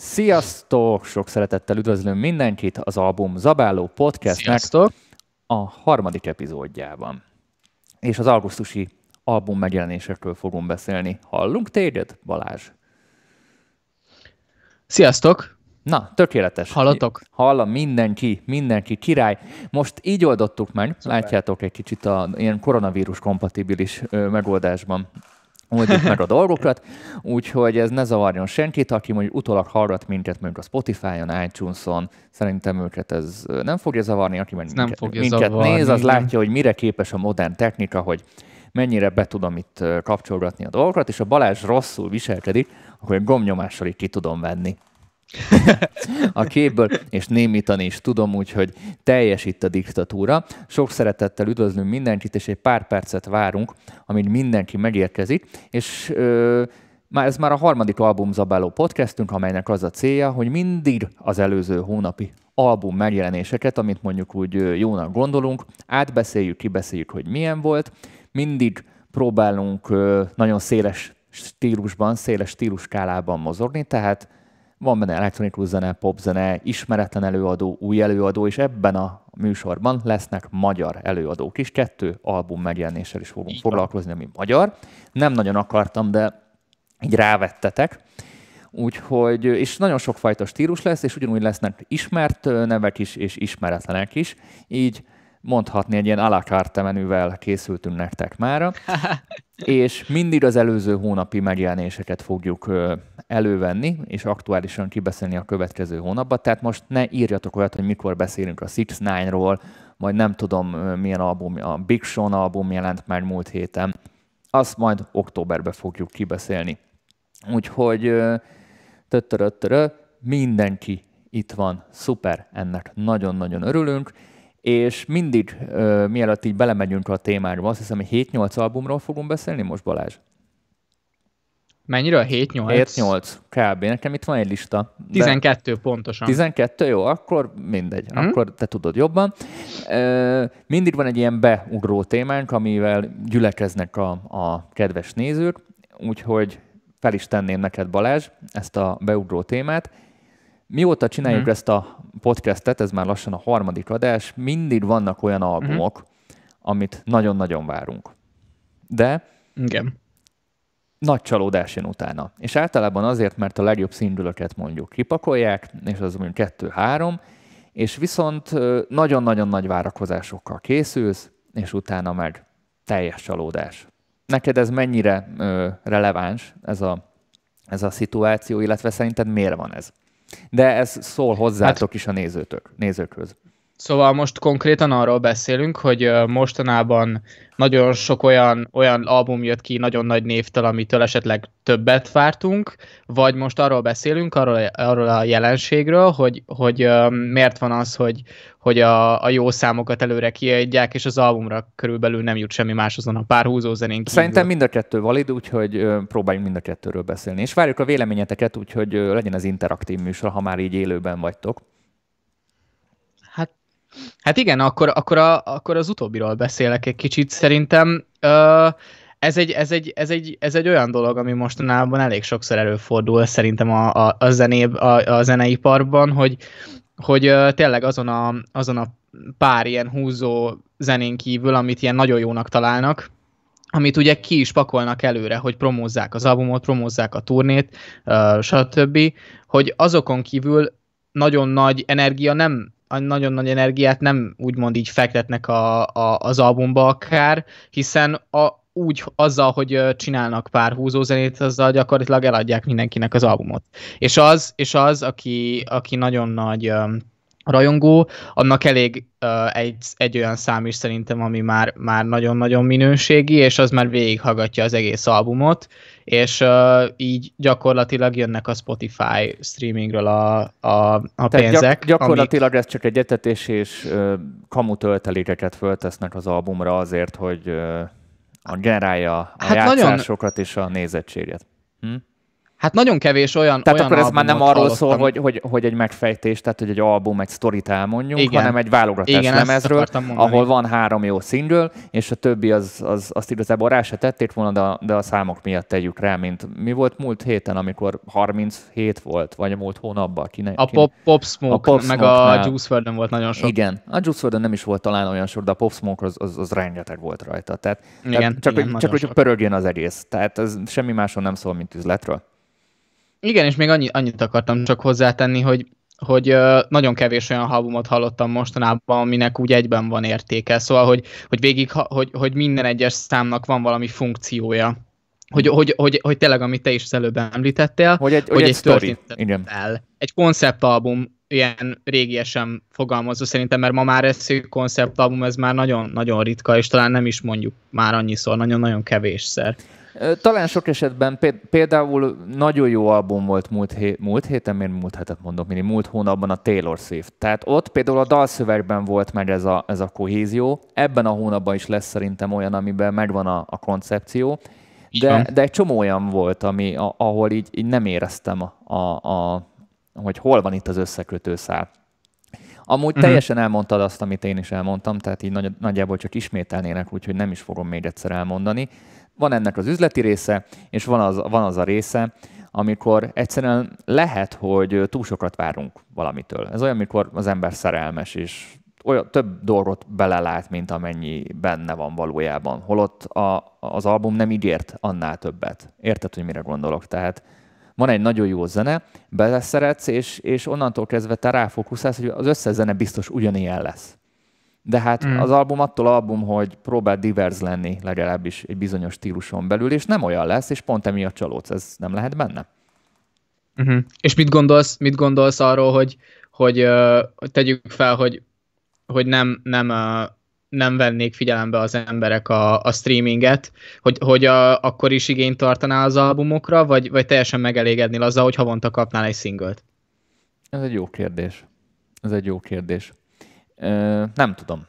Sziasztok! Sok szeretettel üdvözlöm mindenkit az album Zabáló podcastnek Sziasztok! a harmadik epizódjában. És az augusztusi album megjelenésekről fogunk beszélni. Hallunk téged, Balázs? Sziasztok! Na, tökéletes. Hallotok? Hallom, mindenki, mindenki, király. Most így oldottuk meg, Szuper. látjátok egy kicsit a ilyen koronavírus kompatibilis ö, megoldásban oldjuk meg a dolgokat, úgyhogy ez ne zavarjon senkit, aki mondjuk utólag hallgat minket mondjuk a Spotify-on, iTunes-on, szerintem őket ez nem fogja zavarni, aki minket, nem fogja minket zavarni, néz, az igen. látja, hogy mire képes a modern technika, hogy mennyire be tudom itt kapcsolgatni a dolgokat, és a Balázs rosszul viselkedik, akkor egy gomnyomással így ki tudom venni a képből, és némítani is tudom, úgyhogy teljes itt a diktatúra. Sok szeretettel üdvözlünk mindenkit, és egy pár percet várunk, amíg mindenki megérkezik, és ö, már ez már a harmadik album Zabáló podcastünk, amelynek az a célja, hogy mindig az előző hónapi album megjelenéseket, amit mondjuk úgy jónak gondolunk, átbeszéljük, kibeszéljük, hogy milyen volt, mindig próbálunk nagyon széles stílusban, széles stíluskálában mozogni, tehát van benne elektronikus zene, popzene, ismeretlen előadó, új előadó, és ebben a műsorban lesznek magyar előadók is. Kettő album megjelenéssel is fogunk Így foglalkozni, ami magyar. Nem nagyon akartam, de így rávettetek. Úgyhogy, és nagyon sokfajta stílus lesz, és ugyanúgy lesznek ismert nevek is, és ismeretlenek is. Így mondhatni egy ilyen à la carte menüvel készültünk nektek mára és mindig az előző hónapi megjelenéseket fogjuk elővenni, és aktuálisan kibeszélni a következő hónapban. Tehát most ne írjatok olyat, hogy mikor beszélünk a Six Nine-ról, vagy nem tudom milyen album, a Big Sean album jelent meg múlt héten. Azt majd októberben fogjuk kibeszélni. Úgyhogy töttöröttörö, mindenki itt van, szuper, ennek nagyon-nagyon örülünk, és mindig, ö, mielőtt így belemegyünk a témába, azt hiszem, hogy 7-8 albumról fogunk beszélni most, Balázs. Mennyire? 7-8? 7-8 kb. Nekem itt van egy lista. de- 12 pontosan. 12, jó, akkor mindegy, Mhm. akkor te tudod jobban. Ö, Mindig van egy ilyen beugró témánk, amivel gyülekeznek a, a kedves nézők, úgyhogy fel is tenném neked, Balázs, ezt a beugró témát. Mióta csináljuk Mhm. ezt a podcastet, ez már lassan a harmadik adás, mindig vannak olyan Mhm. albumok, amit nagyon-nagyon várunk. De Igen. nagy csalódás jön utána. És általában azért, mert a legjobb szindülöket mondjuk kipakolják, és az mondjuk kettő-három, és viszont nagyon-nagyon nagy várakozásokkal készülsz, és utána meg teljes csalódás. Neked ez mennyire ö, releváns, ez a, ez a szituáció, illetve szerinted miért van ez? De ez szól hozzátok is a nézőtök, nézőkhöz. Szóval most konkrétan arról beszélünk, hogy mostanában nagyon sok olyan, olyan album jött ki nagyon nagy névtől, amitől esetleg többet vártunk, vagy most arról beszélünk, arról, arról a jelenségről, hogy, hogy miért van az, hogy, hogy a, a jó számokat előre kiadják, és az albumra körülbelül nem jut semmi más azon a pár húzó zenén kívül. Szerintem mind a kettő valid, úgyhogy próbáljunk mind a kettőről beszélni. És várjuk a véleményeteket, úgyhogy legyen ez interaktív műsor, ha már így élőben vagytok. Hát, igen, akkor, akkor, a, akkor az utóbbiról beszélek egy kicsit. Szerintem ö, ez, egy, ez, egy, ez, egy, ez egy olyan dolog, ami mostanában elég sokszor előfordul szerintem a, a, a, zenéb, a, a zeneiparban, hogy, hogy ö, tényleg azon a, azon a pár ilyen húzó zenén kívül, amit ilyen nagyon jónak találnak, amit ugye ki is pakolnak előre, hogy promózzák az albumot, promózzák a turnét, ö, stb., hogy azokon kívül nagyon nagy energia nem nagyon nagy energiát nem úgymond így fektetnek a, a, az albumba akár, hiszen a, úgy azzal, hogy csinálnak pár húzózenét, azzal gyakorlatilag eladják mindenkinek az albumot. És az, és az aki, aki nagyon nagy rajongó, annak elég uh, egy, egy olyan szám is szerintem, ami már, már nagyon-nagyon minőségi, és az már végighallgatja az egész albumot, és uh, így gyakorlatilag jönnek a Spotify streamingről a, a, a pénzek. gyak, gyakorlatilag ez csak egy etetés, és ö, kamu töltelékeket föltesznek az albumra azért, hogy ö, a generálja a Hát hát nagyon- játszásokat és a nézettséget. Hm? Hát nagyon kevés olyan Tehát olyan akkor ez már nem arról albumot szól, hallottam. hogy, hogy, hogy egy megfejtés, tehát hogy egy album, egy sztorit elmondjunk, Igen. hanem egy válogatás Igen, lemezről, ahol van három jó single, és a többi az, az, azt igazából rá se tették volna, de, de a számok miatt tegyük rá, mint mi volt múlt héten, amikor 37 volt, vagy a múlt hónapban. Kinek, A Pop, Pop Smoke, A Pop meg a Juice WRLD-en volt nagyon sok. Igen, a Juice WRLD nem is volt talán olyan sok, de a Pop Smoke az, az, az rengeteg volt rajta. Tehát, Igen, tehát csak, igen, hogy, csak hogy pörögjön az egész. Tehát ez semmi máson nem szól, mint üzletről. Igen, és még annyi, annyit akartam csak hozzátenni, hogy hogy nagyon kevés olyan albumot hallottam mostanában, aminek úgy egyben van értéke. Szóval, hogy, hogy végig, hogy, hogy minden egyes számnak van valami funkciója. Hogy, hogy, hogy, hogy tényleg, amit te is az előbb említettél, Hogy egy, hogy hogy egy, egy Igen. el. Egy konceptalbum ilyen régiesen fogalmazva szerintem, mert ma már ez konceptalbum, ez már nagyon, nagyon ritka, és talán nem is mondjuk már annyiszor, nagyon-nagyon kevésszer. Talán sok esetben pé- például nagyon jó album volt múlt, hé- múlt héten, miért múlt hetet mondok, mindig múlt hónapban a Taylor Swift. Tehát ott például a dalszövegben volt meg ez a, ez a kohézió, ebben a hónapban is lesz szerintem olyan, amiben megvan a, a koncepció, de, de egy csomó olyan volt, ami, a, ahol így, így nem éreztem, a, a, hogy hol van itt az összekötő szál. Amúgy Mhm. teljesen elmondtad azt, amit én is elmondtam, tehát így nagy, nagyjából csak ismételnének, úgyhogy nem is fogom még egyszer elmondani. Van ennek az üzleti része, és van az, van az a része, amikor egyszerűen lehet, hogy túl sokat várunk valamitől. Ez olyan, amikor az ember szerelmes, és olyan több dolgot belelát, mint amennyi benne van valójában. Holott a, az album nem ígért annál többet. Érted, hogy mire gondolok? Tehát van egy nagyon jó zene, beleszeretsz, és, és onnantól kezdve te ráfókuszálsz, hogy az összes zene biztos ugyanilyen lesz. De hát Mm. az album attól album, hogy próbál divers lenni legalábbis egy bizonyos stíluson belül, és nem olyan lesz, és pont emiatt csalódsz. Ez nem lehet benne? Uh-huh. És mit gondolsz, mit gondolsz arról, hogy, hogy, uh, tegyük fel, hogy, hogy nem, nem, uh, nem vennék figyelembe az emberek a, a streaminget, hogy, hogy a, akkor is igényt tartanál az albumokra, vagy, vagy teljesen megelégednél azzal, hogy havonta kapnál egy szinglet? Ez egy jó kérdés. Ez egy jó kérdés. Ö, nem tudom.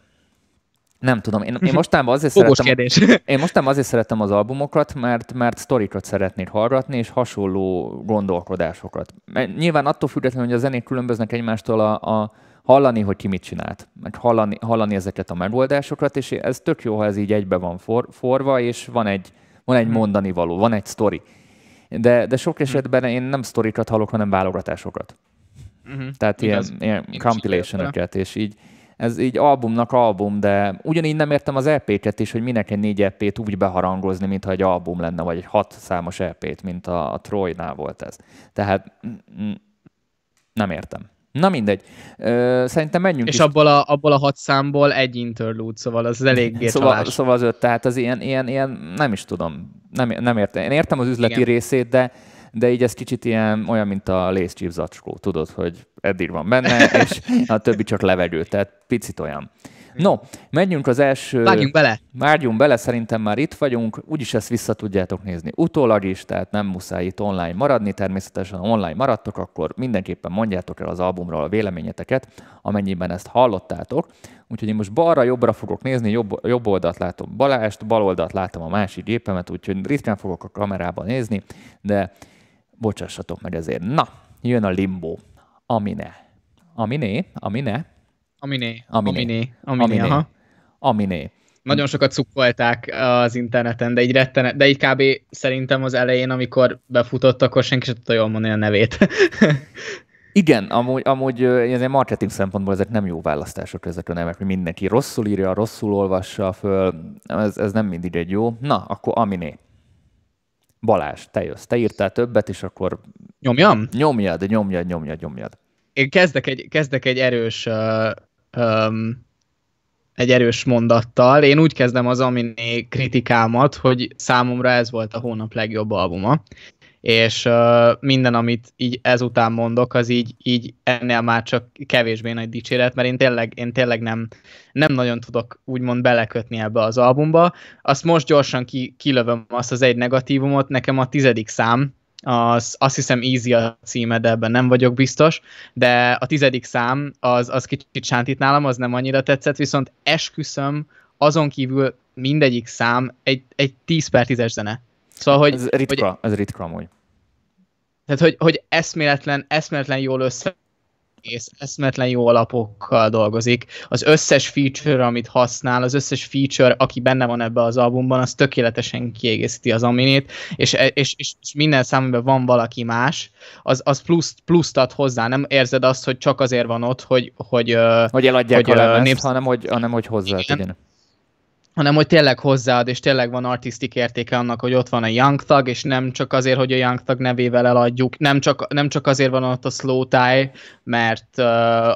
Nem tudom. Én, én mostában azért Fogos szeretem, kérdés. én mostában azért szeretem az albumokat, mert, mert sztorikat szeretnék hallgatni, és hasonló gondolkodásokat. Mert Nyilván attól függetlenül, hogy a zenék különböznek egymástól a, a hallani, hogy ki mit csinált, meg hallani, hallani ezeket a megoldásokat, és ez tök jó, ha ez így egybe van for, forva, és van egy, van egy mondani való, van egy sztori. De, de sok esetben én nem sztorikat hallok, hanem válogatásokat. Uh-huh. Tehát Igaz. ilyen, ilyen compilation és így ez így albumnak album, de ugyanígy nem értem az EP-ket is, hogy minek egy négy EP-t úgy beharangozni, mintha egy album lenne, vagy egy hat számos EP-t, mint a, a Troy-nál volt ez. Tehát mm, mm, nem értem. Na mindegy. Ö, szerintem menjünk És is. abból a, abból a hat számból egy interlude, szóval az eléggé Szóval, csalás. szóval az öt, tehát az ilyen, ilyen, ilyen nem is tudom, nem, nem értem. Én értem az üzleti Igen. részét, de, de így ez kicsit ilyen olyan, mint a Chief zacskó, tudod, hogy eddig van benne, és a többi csak levegő, tehát picit olyan. No, menjünk az első... Vágjunk bele! Vágjunk bele, szerintem már itt vagyunk, úgyis ezt vissza tudjátok nézni utólag is, tehát nem muszáj itt online maradni, természetesen ha online maradtok, akkor mindenképpen mondjátok el az albumról a véleményeteket, amennyiben ezt hallottátok. Úgyhogy én most balra-jobbra fogok nézni, jobb, jobb oldalt látom Balást, bal oldalt látom a másik gépemet, úgyhogy ritkán fogok a kamerában nézni, de bocsássatok meg ezért. Na, jön a limbo. Amine. Aminé? Amine? Aminé. Aminé. Aminé. Aminé, Aminé. aha. Aminé. Nagyon sokat cukkolták az interneten, de így rettenet, de így kb. szerintem az elején, amikor befutott, akkor senki sem tudta jól mondani a nevét. Igen, amúgy, amúgy ez egy marketing szempontból ezek nem jó választások ezek a nevek, hogy mindenki rosszul írja, rosszul olvassa föl, ez, ez nem mindig egy jó. Na, akkor Aminé. Balázs, te jössz. Te írtál többet, és akkor Nyomjam? nyomjad, nyomjad, nyomjad, nyomjad. Én kezdek egy, kezdek egy erős uh, um, egy erős mondattal. Én úgy kezdem az Aminé kritikámat, hogy számomra ez volt a hónap legjobb albuma. És uh, minden, amit így ezután mondok, az így, így ennél már csak kevésbé nagy dicséret, mert én tényleg, én tényleg nem, nem nagyon tudok úgymond belekötni ebbe az albumba. Azt most gyorsan ki, kilövöm azt az egy negatívumot, nekem a tizedik szám, az, azt hiszem Easy a címe, de ebben nem vagyok biztos, de a tizedik szám az, az kicsit sántít nálam, az nem annyira tetszett, viszont esküszöm, azon kívül mindegyik szám egy, egy 10 per 10-es zene. Szóval, hogy, Ez hogy ritka, ez ritka amúgy. Tehát, hogy, hogy eszméletlen, eszméletlen jól össze és eszmetlen jó alapokkal dolgozik. Az összes feature, amit használ, az összes feature, aki benne van ebbe az albumban, az tökéletesen kiegészíti az aminét, és, és, és, és minden számban van valaki más, az, az plusz, pluszt ad hozzá. Nem érzed azt, hogy csak azért van ott, hogy... Hogy, hogy eladják hogy, a lemezt, népsz... hanem, hogy, hanem hogy hozzá igen hanem hogy tényleg hozzáad, és tényleg van artisztik értéke annak, hogy ott van a Young Thug, és nem csak azért, hogy a Young Thug nevével eladjuk, nem csak, nem csak azért van ott a Slow Tie, mert uh,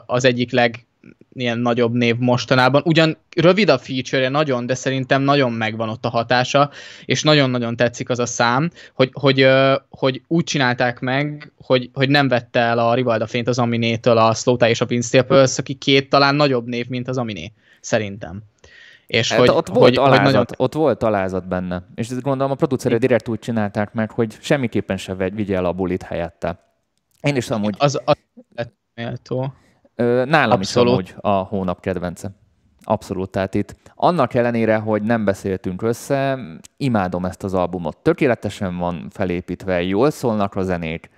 az egyik leg ilyen nagyobb név mostanában. Ugyan rövid a feature nagyon, de szerintem nagyon megvan ott a hatása, és nagyon-nagyon tetszik az a szám, hogy, hogy, hogy úgy csinálták meg, hogy, hogy nem vette el a Rivalda fényt az Aminétől a Slow Tie és a Vince Staples, aki két talán nagyobb név, mint az Aminé, szerintem. És hát hogy, ott, volt hogy, alázat, hogy nagyon... ott volt alázat benne. És ezt gondolom a producerek direkt úgy csinálták meg, hogy semmiképpen se vigye el a bulit helyette. Én is amúgy... Az, az méltó. Nálam Abszolút. is amúgy a hónap kedvence. Abszolút, tehát itt annak ellenére, hogy nem beszéltünk össze, imádom ezt az albumot. Tökéletesen van felépítve, jól szólnak a zenék,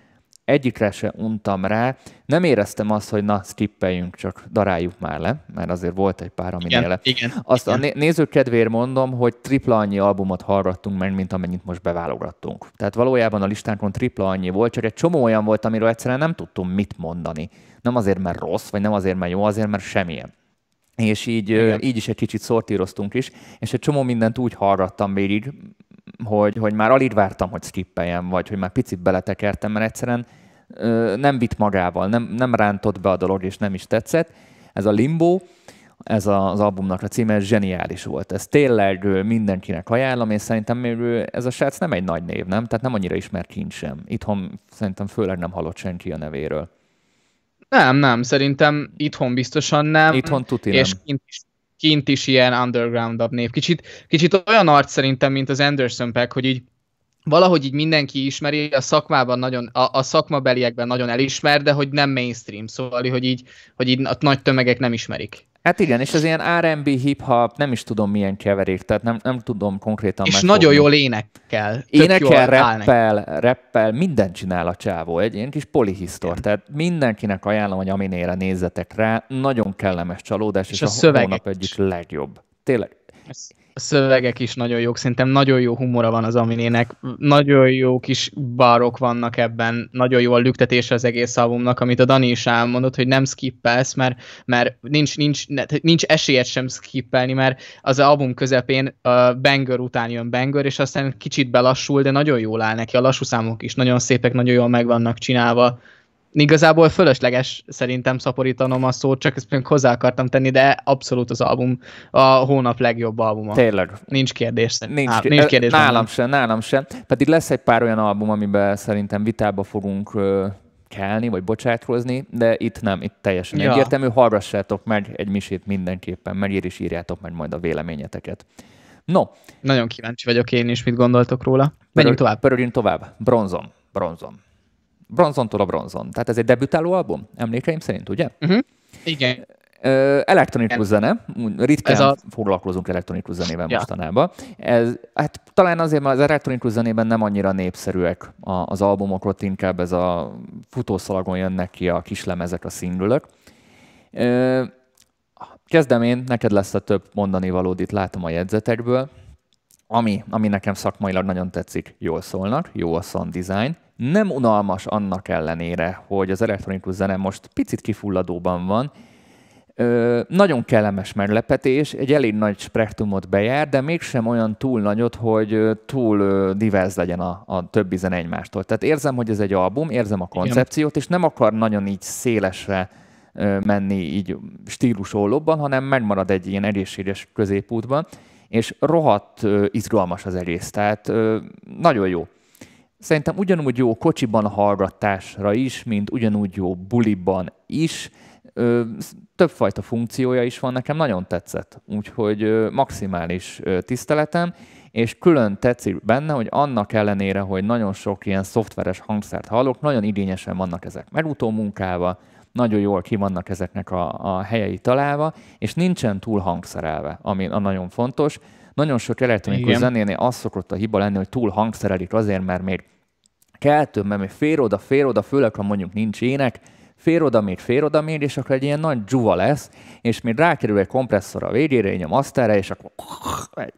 egyikre se untam rá, nem éreztem azt, hogy na, skippeljünk, csak daráljuk már le, mert azért volt egy pár, ami igen, igen, Azt igen. a nézők kedvéért mondom, hogy tripla annyi albumot hallgattunk meg, mint amennyit most beválogattunk. Tehát valójában a listánkon tripla annyi volt, csak egy csomó olyan volt, amiről egyszerűen nem tudtunk mit mondani. Nem azért, mert rossz, vagy nem azért, mert jó, azért, mert semmilyen. És így, Igen. így is egy kicsit szortíroztunk is, és egy csomó mindent úgy hallgattam végig, hogy, hogy már alig vártam, hogy skippeljem, vagy hogy már picit beletekertem, mert egyszerűen ö, nem vitt magával, nem, nem rántott be a dolog, és nem is tetszett. Ez a Limbo, ez az albumnak a címe, ez zseniális volt. Ez tényleg mindenkinek ajánlom, és szerintem ez a srác nem egy nagy név, nem? Tehát nem annyira ismert kint sem. Itthon szerintem főleg nem hallott senki a nevéről. Nem, nem, szerintem itthon biztosan nem. Itthon tuti és nem. Kint is, kint is ilyen underground név. Kicsit, kicsit olyan arc szerintem, mint az Anderson Pack, hogy így valahogy így mindenki ismeri, a szakmában nagyon, a, a szakmabeliekben nagyon elismer, de hogy nem mainstream, szóval, hogy így, hogy így a nagy tömegek nem ismerik. Hát igen, és az ilyen R&B, hip-hop, nem is tudom milyen keverék, tehát nem, nem tudom konkrétan És megfogni. nagyon jól énekel. Énekel, reppel, reppel, mindent csinál a csávó, egy ilyen kis polihisztor, igen. tehát mindenkinek ajánlom, hogy aminére nézzetek rá, nagyon kellemes csalódás, és, és a, a hónap egyik legjobb. Tényleg. Ez a szövegek is nagyon jók, szerintem nagyon jó humora van az Aminének, nagyon jó kis barok vannak ebben, nagyon jó a lüktetése az egész albumnak, amit a Dani is elmondott, hogy nem skippelsz, mert, mert nincs, nincs, nincs esélyed sem skippelni, mert az album közepén a banger után jön banger, és aztán kicsit belassul, de nagyon jól áll neki, a lassú számok is nagyon szépek, nagyon jól meg vannak csinálva, igazából fölösleges szerintem szaporítanom a szót, csak ezt még hozzá akartam tenni, de abszolút az album a hónap legjobb albuma. Tényleg. Nincs kérdés. Nincs, Á, nincs kérdés. Nálam sem, nálam sem. Pedig lesz egy pár olyan album, amiben szerintem vitába fogunk uh, kelni, vagy bocsátkozni, de itt nem, itt teljesen ja. egyértelmű. Hallgassátok meg egy misét mindenképpen, meg is írjátok meg majd a véleményeteket. No. Nagyon kíváncsi vagyok én is, mit gondoltok róla. Menjünk tovább. Pörögjünk tovább. Bronzon. Bronzon. Bronzontól a bronzon. Tehát ez egy debütáló album, emlékeim szerint, ugye? Uh-huh. Igen. Elektronikus zene, ritkán ez a... foglalkozunk elektronikus zenével ja. mostanában. Ez, hát talán azért, mert az elektronikus zenében nem annyira népszerűek az albumok, ott inkább ez a futószalagon jönnek ki a kislemezek, a szingülök. Kezdem én, neked lesz a több mondani valód, itt látom a jegyzetekből. Ami, ami nekem szakmailag nagyon tetszik, jól szólnak, jó a sound design, nem unalmas annak ellenére, hogy az elektronikus zene most picit kifulladóban van. Ö, nagyon kellemes meglepetés, egy elég nagy spektrumot bejár, de mégsem olyan túl nagyot, hogy túl divers legyen a, a többi zene egymástól. Tehát érzem, hogy ez egy album, érzem a koncepciót, és nem akar nagyon így szélesre menni így stílusólóban, hanem megmarad egy ilyen egészséges középútban, és rohadt izgalmas az egész, tehát nagyon jó. Szerintem ugyanúgy jó kocsiban hallgatásra is, mint ugyanúgy jó buliban is. Ö, többfajta funkciója is van, nekem nagyon tetszett. Úgyhogy ö, maximális ö, tiszteletem, és külön tetszik benne, hogy annak ellenére, hogy nagyon sok ilyen szoftveres hangszert hallok, nagyon igényesen vannak ezek megutó munkával, nagyon jól ki vannak ezeknek a, a helyei találva, és nincsen túl hangszerelve, ami a nagyon fontos. Nagyon sok elektronikus zenénél az szokott a hiba lenni, hogy túl hangszerelik azért, mert még kell több, mert még fél oda, fél oda, főleg ha mondjuk nincs ének, fér oda még, fér oda még, és akkor egy ilyen nagy dzsuva lesz, és még rákerül egy kompresszor a végére, egy a masterre, és akkor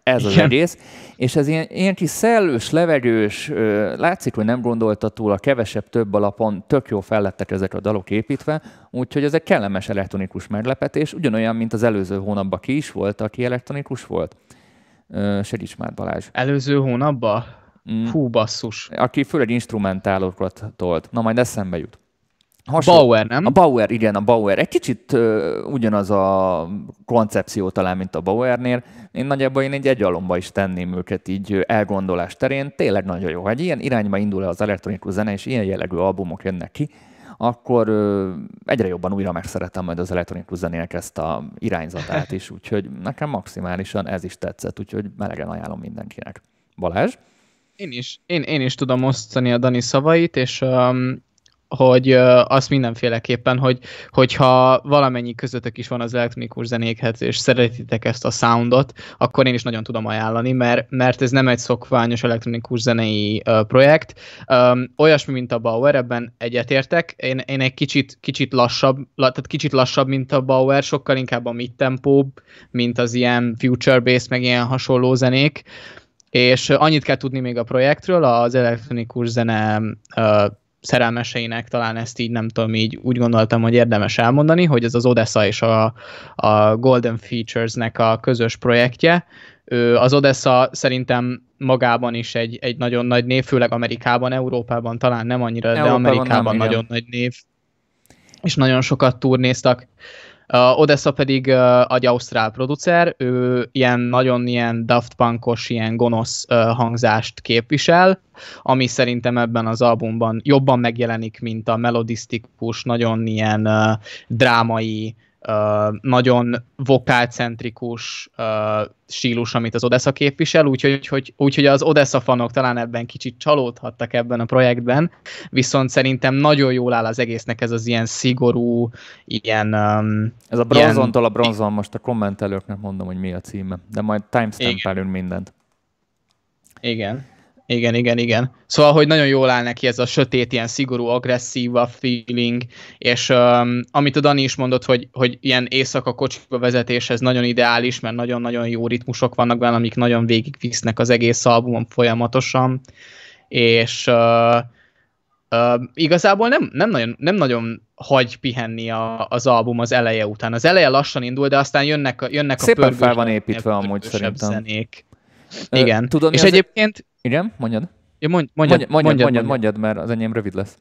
ez az Igen. egész. És ez ilyen, ilyen kis szellős, levegős, látszik, hogy nem gondolta túl a kevesebb több alapon, tök jó fellettek ezek a dalok építve, úgyhogy ez egy kellemes elektronikus meglepetés, ugyanolyan, mint az előző hónapban ki is volt, aki elektronikus volt. Segíts már Balázs. Előző hónapban? Mm. Hú, basszus. Aki főleg instrumentálokat tolt. Na, majd eszembe jut. Hasonló. Bauer, nem? A Bauer, igen, a Bauer. Egy kicsit uh, ugyanaz a koncepció talán, mint a Bauernél. Én nagyjából én egy egyalomba is tenném őket így elgondolás terén. Tényleg nagyon jó. Ha egy ilyen irányba indul az elektronikus zene, és ilyen jellegű albumok jönnek ki, akkor uh, egyre jobban újra megszerettem majd az elektronikus zenének ezt a irányzatát is, úgyhogy nekem maximálisan ez is tetszett, úgyhogy melegen ajánlom mindenkinek. Balázs? Én is, én, én is tudom osztani a Dani szavait, és um, hogy azt mindenféleképpen, hogy, hogyha valamennyi közöttök is van az elektronikus zenékhez, és szeretitek ezt a soundot, akkor én is nagyon tudom ajánlani, mert, mert ez nem egy szokványos elektronikus zenei uh, projekt. Um, olyasmi, mint a Bauer, ebben egyetértek. Én, én egy kicsit, kicsit lassabb, la, tehát kicsit lassabb, mint a Bauer, sokkal inkább a mid tempo mint az ilyen future-based, meg ilyen hasonló zenék. És annyit kell tudni még a projektről, az elektronikus zene uh, szerelmeseinek talán ezt így nem tudom, így úgy gondoltam, hogy érdemes elmondani, hogy ez az Odessa és a, a Golden Features-nek a közös projektje. Az Odessa szerintem magában is egy, egy nagyon nagy név, főleg Amerikában, Európában talán nem annyira, Európában de Amerikában nem, nagyon igen. nagy név. És nagyon sokat turnéztak. Uh, Odessa pedig uh, egy ausztrál producer, ő ilyen nagyon ilyen Daft Punkos, ilyen gonosz uh, hangzást képvisel, ami szerintem ebben az albumban jobban megjelenik, mint a melodisztikus, nagyon ilyen uh, drámai, nagyon vokálcentrikus uh, stílus, amit az Odessa képvisel, úgyhogy hogy, úgy, az Odessa fanok talán ebben kicsit csalódhattak ebben a projektben, viszont szerintem nagyon jól áll az egésznek ez az ilyen szigorú, ilyen... Um, ez a bronzontól ilyen... a bronzon, most a kommentelőknek mondom, hogy mi a címe, de majd timestamp mindent. Igen. Igen, igen, igen. Szóval, hogy nagyon jól áll neki ez a sötét, ilyen szigorú, agresszív a feeling, és um, amit a Dani is mondott, hogy, hogy ilyen éjszaka kocsiba vezetéshez nagyon ideális, mert nagyon-nagyon jó ritmusok vannak benne, amik nagyon végigvisznek az egész albumon folyamatosan, és uh, uh, igazából nem, nem, nagyon, nem nagyon hagy pihenni a, az album az eleje után. Az eleje lassan indul, de aztán jönnek, jönnek Szépen a fel van építve amúgy szerintem. Zenék. Igen. Tudod, és egyébként... Igen, mondjad. Ja, mondj, mondjad, mondjad, mondjad, mondjad, mondjad, mert az enyém rövid lesz.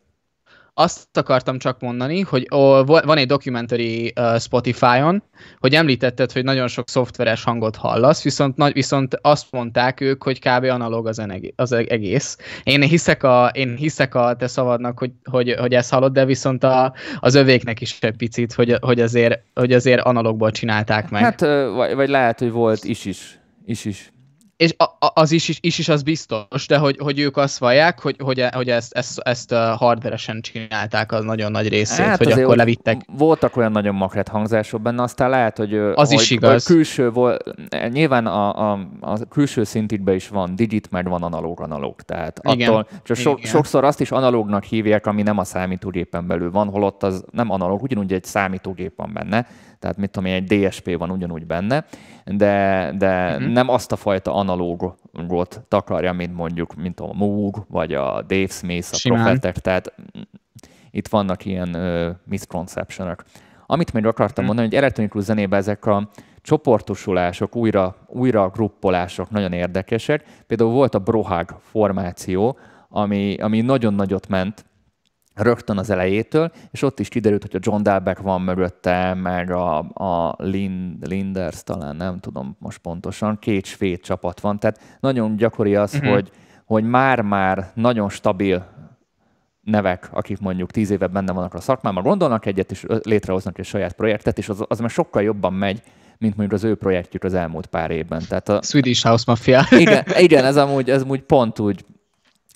Azt akartam csak mondani, hogy ó, van egy documentary uh, Spotify-on, hogy említetted, hogy nagyon sok szoftveres hangot hallasz, viszont, nagy, viszont azt mondták ők, hogy kb. analóg az, az egész. Én hiszek a, én hiszek a te szavadnak, hogy, hogy, hogy ezt hallod, de viszont a, az övéknek is egy picit, hogy, hogy, azért, hogy azért analógból csinálták meg. Hát, vagy, vagy lehet, hogy volt is is. Is is és az is, is, is, is az biztos, de hogy, hogy ők azt vallják, hogy, hogy, hogy ezt, ezt, ezt hardveresen csinálták az nagyon nagy részét, hát hogy akkor levittek. Voltak olyan nagyon makret hangzások benne, aztán lehet, hogy, az hogy, is igaz. Hogy külső volt, nyilván a, a, a külső szintidben is van digit, meg van analóg-analóg. Tehát Igen. attól, csak so, Igen. sokszor azt is analógnak hívják, ami nem a számítógépen belül van, holott az nem analóg, ugyanúgy egy számítógép van benne tehát mit tudom én, egy DSP van ugyanúgy benne, de, de uh-huh. nem azt a fajta analógot takarja, mint mondjuk, mint a Moog, vagy a Dave Smith, a Simán. Prophetek, tehát itt vannak ilyen uh, misconceptionok. Amit még akartam uh-huh. mondani, hogy elektronikus zenében ezek a csoportosulások, újra, újra gruppolások nagyon érdekesek. Például volt a Brohag formáció, ami, ami nagyon nagyot ment, rögtön az elejétől, és ott is kiderült, hogy a John Dalbeck van mögötte, meg a, a Lind, Linders, talán nem tudom most pontosan, két svéd csapat van, tehát nagyon gyakori az, uh-huh. hogy, hogy már-már nagyon stabil nevek, akik mondjuk tíz éve benne vannak a szakmában, gondolnak egyet, és létrehoznak egy saját projektet, és az, az már sokkal jobban megy, mint mondjuk az ő projektjük az elmúlt pár évben. Tehát a, Swedish House Mafia. Igen, igen ez amúgy, ez amúgy pont úgy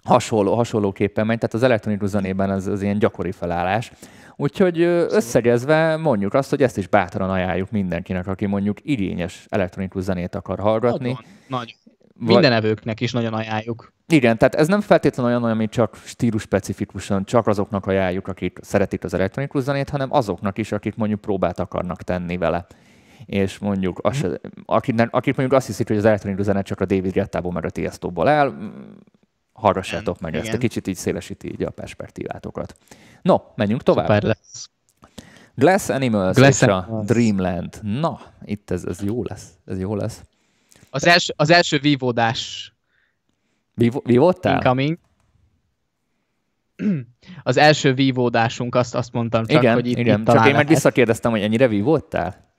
hasonló, hasonlóképpen megy, tehát az elektronikus zenében ez az ilyen gyakori felállás. Úgyhogy összegezve mondjuk azt, hogy ezt is bátran ajánljuk mindenkinek, aki mondjuk igényes elektronikus zenét akar hallgatni. Nagyon, nagy. Minden evőknek is nagyon ajánljuk. Igen, tehát ez nem feltétlenül olyan, ami csak stílus specifikusan, csak azoknak ajánljuk, akik szeretik az elektronikus zenét, hanem azoknak is, akik mondjuk próbát akarnak tenni vele. És mondjuk, az, mm. akik, akik mondjuk azt hiszik, hogy az elektronikus zene csak a David Gettából meg a Tiestoból el, hallgassátok meg Igen. ezt, egy kicsit így szélesíti így a perspektívátokat. No, menjünk tovább. Szuper lesz. Glass Animals Glass és Animals. a Dreamland. Na, itt ez, ez jó lesz. Ez jó lesz. Az első, az első vívódás. Vívódtál? Incoming. Az első vívódásunk, azt, azt mondtam csak, igen, hogy itt, igen. itt Csak én meg visszakérdeztem, hogy ennyire vívódtál?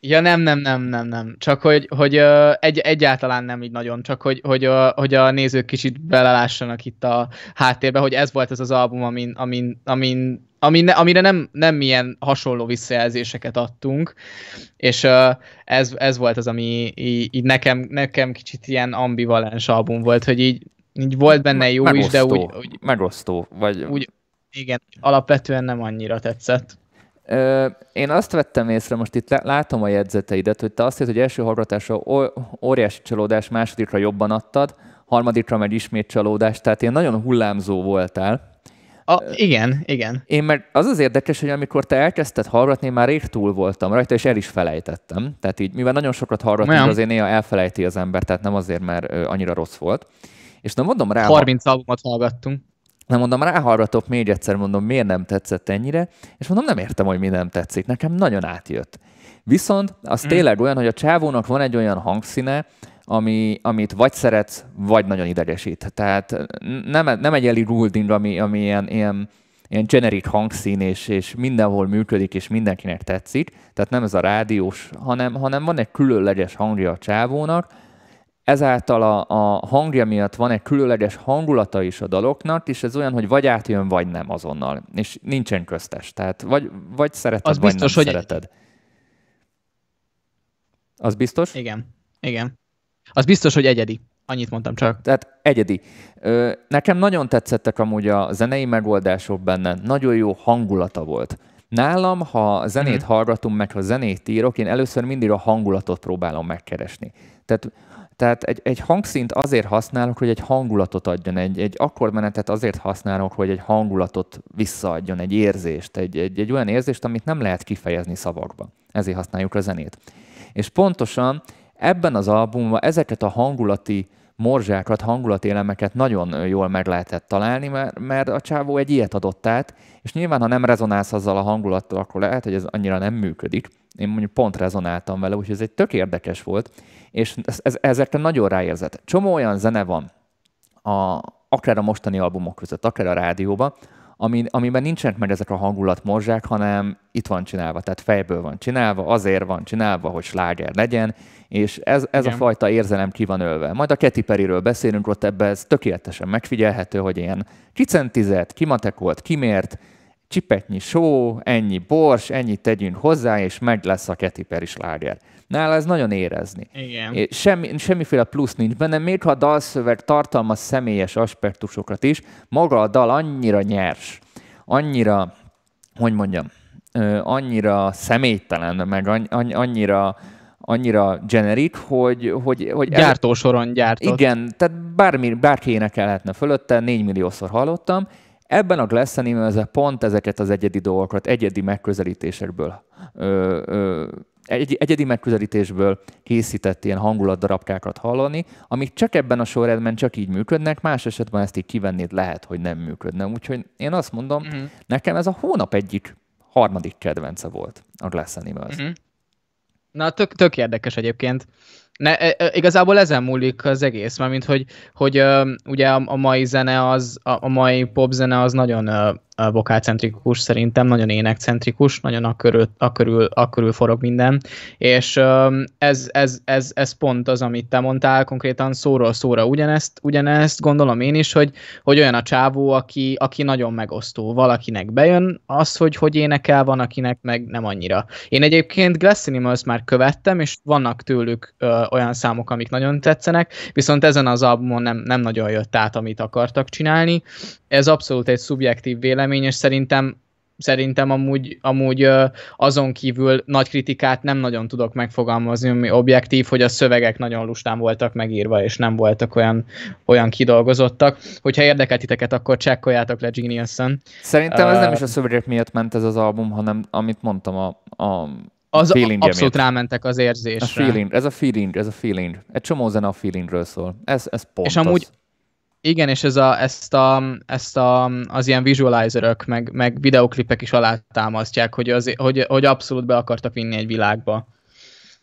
Ja nem, nem, nem, nem, nem. Csak hogy, hogy egy, egyáltalán nem így nagyon, csak hogy, hogy, a, hogy a nézők kicsit belelássanak itt a háttérbe, hogy ez volt ez az album, amin, amin, amin, amin amire nem, nem ilyen hasonló visszajelzéseket adtunk, és ez, ez volt az, ami így, így nekem, nekem kicsit ilyen ambivalens album volt, hogy így, így volt benne jó megosztó, is, de úgy... úgy megosztó, vagy... Úgy, igen, alapvetően nem annyira tetszett. Én azt vettem észre, most itt látom a jegyzeteidet, hogy te azt hiszed, hogy első hallgatásra óriási csalódás, másodikra jobban adtad, harmadikra meg ismét csalódás, tehát én nagyon hullámzó voltál. A, igen, igen. Én meg az az érdekes, hogy amikor te elkezdted hallgatni, én már rég túl voltam rajta, és el is felejtettem. Tehát így, mivel nagyon sokat hallgatni, azért néha elfelejti az ember, tehát nem azért, mert annyira rossz volt. És nem mondom rá... 30 albumot hallgattunk. Nem mondom, ráhallgatok még egyszer, mondom, miért nem tetszett ennyire, és mondom, nem értem, hogy mi nem tetszik. Nekem nagyon átjött. Viszont az mm. tényleg olyan, hogy a csávónak van egy olyan hangszíne, ami, amit vagy szeretsz, vagy nagyon idegesít. Tehát nem, nem egy Ellie Goulding, ami, ami ilyen, ilyen, ilyen generic hangszín, és, és mindenhol működik, és mindenkinek tetszik. Tehát nem ez a rádiós, hanem, hanem van egy különleges hangja a csávónak, ezáltal a, a hangja miatt van egy különleges hangulata is a daloknak, és ez olyan, hogy vagy átjön, vagy nem azonnal. És nincsen köztes. Tehát vagy, vagy szereted, az vagy biztos, nem hogy... szereted. Az biztos? Igen. Igen. Az biztos, hogy egyedi. Annyit mondtam csak. Tehát egyedi. Nekem nagyon tetszettek amúgy a zenei megoldások benne. Nagyon jó hangulata volt. Nálam, ha zenét mm-hmm. hallgatunk, meg ha zenét írok, én először mindig a hangulatot próbálom megkeresni. Tehát tehát egy, egy hangszint azért használok, hogy egy hangulatot adjon, egy, egy akkordmenetet azért használok, hogy egy hangulatot visszaadjon, egy érzést, egy, egy, egy olyan érzést, amit nem lehet kifejezni szavakba. Ezért használjuk a zenét. És pontosan ebben az albumban ezeket a hangulati morzsákat, hangulatélemeket nagyon jól meg lehetett találni, mert, mert a csávó egy ilyet adott át, és nyilván, ha nem rezonálsz azzal a hangulattal, akkor lehet, hogy ez annyira nem működik. Én mondjuk pont rezonáltam vele, úgyhogy ez egy tök érdekes volt, és ez, ez, ezekre nagyon ráérzett. Csomó olyan zene van, a, akár a mostani albumok között, akár a rádióban, ami, amiben nincsenek meg ezek a hangulatmorzsák, hanem itt van csinálva, tehát fejből van csinálva, azért van csinálva, hogy sláger legyen, és ez, ez a fajta érzelem ki van ölve. Majd a Katy Perryről beszélünk, ott ebben ez tökéletesen megfigyelhető, hogy ilyen kicentizett, kimatekolt, kimért, csipetnyi só, ennyi bors, ennyit tegyünk hozzá, és meg lesz a Katy Perry sláger. Nála ez nagyon érezni. Igen. Semmi, semmiféle plusz nincs benne, még ha a dalszöveg tartalmaz személyes aspektusokat is, maga a dal annyira nyers, annyira, hogy mondjam, annyira személytelen, meg annyira annyira generik, hogy... hogy, hogy Gyártósoron gyártott. Igen, tehát bármi, bárki énekelhetne fölötte, 4 milliószor hallottam. Ebben a Glass Animals pont ezeket az egyedi dolgokat, egyedi megközelítésekből ö, ö, egy, egyedi megközelítésből készített ilyen hangulatdarabkákat hallani, amik csak ebben a sorrendben csak így működnek, más esetben ezt így kivennéd lehet, hogy nem működne. Úgyhogy én azt mondom, uh-huh. nekem ez a hónap egyik harmadik kedvence volt a Glass Animals. Uh-huh. Na, tök, tök érdekes egyébként. Ne, e, e, igazából ezen múlik az egész, mert mint hogy, hogy ugye a, a mai zene az, a, a mai popzene az nagyon vokálcentrikus szerintem, nagyon énekcentrikus, nagyon akörül, akörül, akörül forog minden, és ez, ez, ez, ez pont az, amit te mondtál, konkrétan szóról szóra ugyanezt, ugyanezt gondolom én is, hogy, hogy olyan a csávó, aki, aki nagyon megosztó. Valakinek bejön az, hogy hogy énekel, van, akinek meg nem annyira. Én egyébként Glass Animals már követtem, és vannak tőlük olyan számok, amik nagyon tetszenek, viszont ezen az albumon nem, nem nagyon jött át, amit akartak csinálni. Ez abszolút egy szubjektív vélemény, és szerintem szerintem amúgy, amúgy azon kívül nagy kritikát nem nagyon tudok megfogalmazni, ami objektív, hogy a szövegek nagyon lustán voltak megírva, és nem voltak olyan, olyan kidolgozottak. Hogyha érdekel titeket, akkor csekkoljátok le Genius-on. Szerintem ez uh, nem is a szövegek miatt ment ez az album, hanem amit mondtam, a, a az abszolút rámentek az érzésre. A feeling, ez a feeling, ez a feeling. Egy csomó zene a feelingről szól. Ez, ez pont És amúgy, az. Igen, és ez a, ezt, a, ezt a, az ilyen visualizerök, meg, meg videoklipek is alátámasztják, hogy, az, hogy, hogy abszolút be akartak vinni egy világba.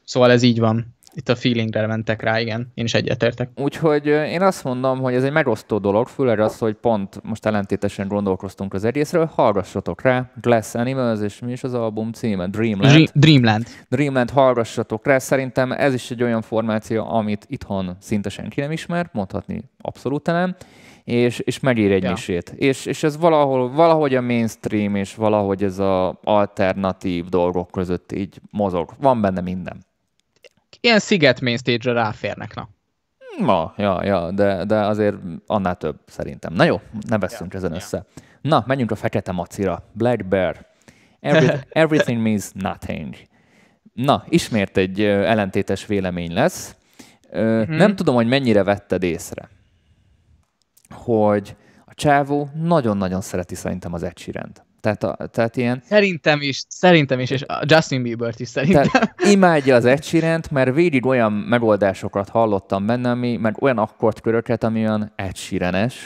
Szóval ez így van itt a feelingre mentek rá, igen. Én is egyetértek. Úgyhogy én azt mondom, hogy ez egy megosztó dolog, főleg az, hogy pont most ellentétesen gondolkoztunk az egészről, hallgassatok rá, Glass Animals, és mi is az album címe? Dreamland. Dreamland. Dreamland, hallgassatok rá. Szerintem ez is egy olyan formáció, amit itthon szinte senki nem ismer, mondhatni abszolút nem és, és megír egy ja. misét. És, és ez valahol, valahogy a mainstream, és valahogy ez a alternatív dolgok között így mozog. Van benne minden ilyen sziget main stage-re ráférnek, na. Ma, ja, ja, de, de azért annál több szerintem. Na jó, ne veszünk ja, ezen ja. össze. Na, menjünk a fekete macira. Black Bear. Every, everything means nothing. Na, ismét egy ellentétes vélemény lesz. Mm-hmm. Nem tudom, hogy mennyire vetted észre, hogy a csávó nagyon-nagyon szereti szerintem az Ed tehát, a, tehát ilyen... Szerintem is, szerintem is, és Justin Bieber-t is szerintem. Tehát imádja az Ed mert végig olyan megoldásokat hallottam benne, ami, meg olyan akkordköröket, ami olyan Ed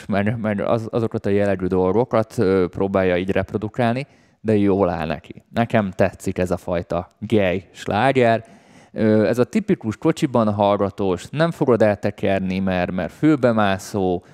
mert, mert az, azokat a jellegű dolgokat ö, próbálja így reprodukálni, de jól áll neki. Nekem tetszik ez a fajta gay sláger, ez a tipikus kocsiban hallgatós, nem fogod eltekerni, mert, mert főbemászó,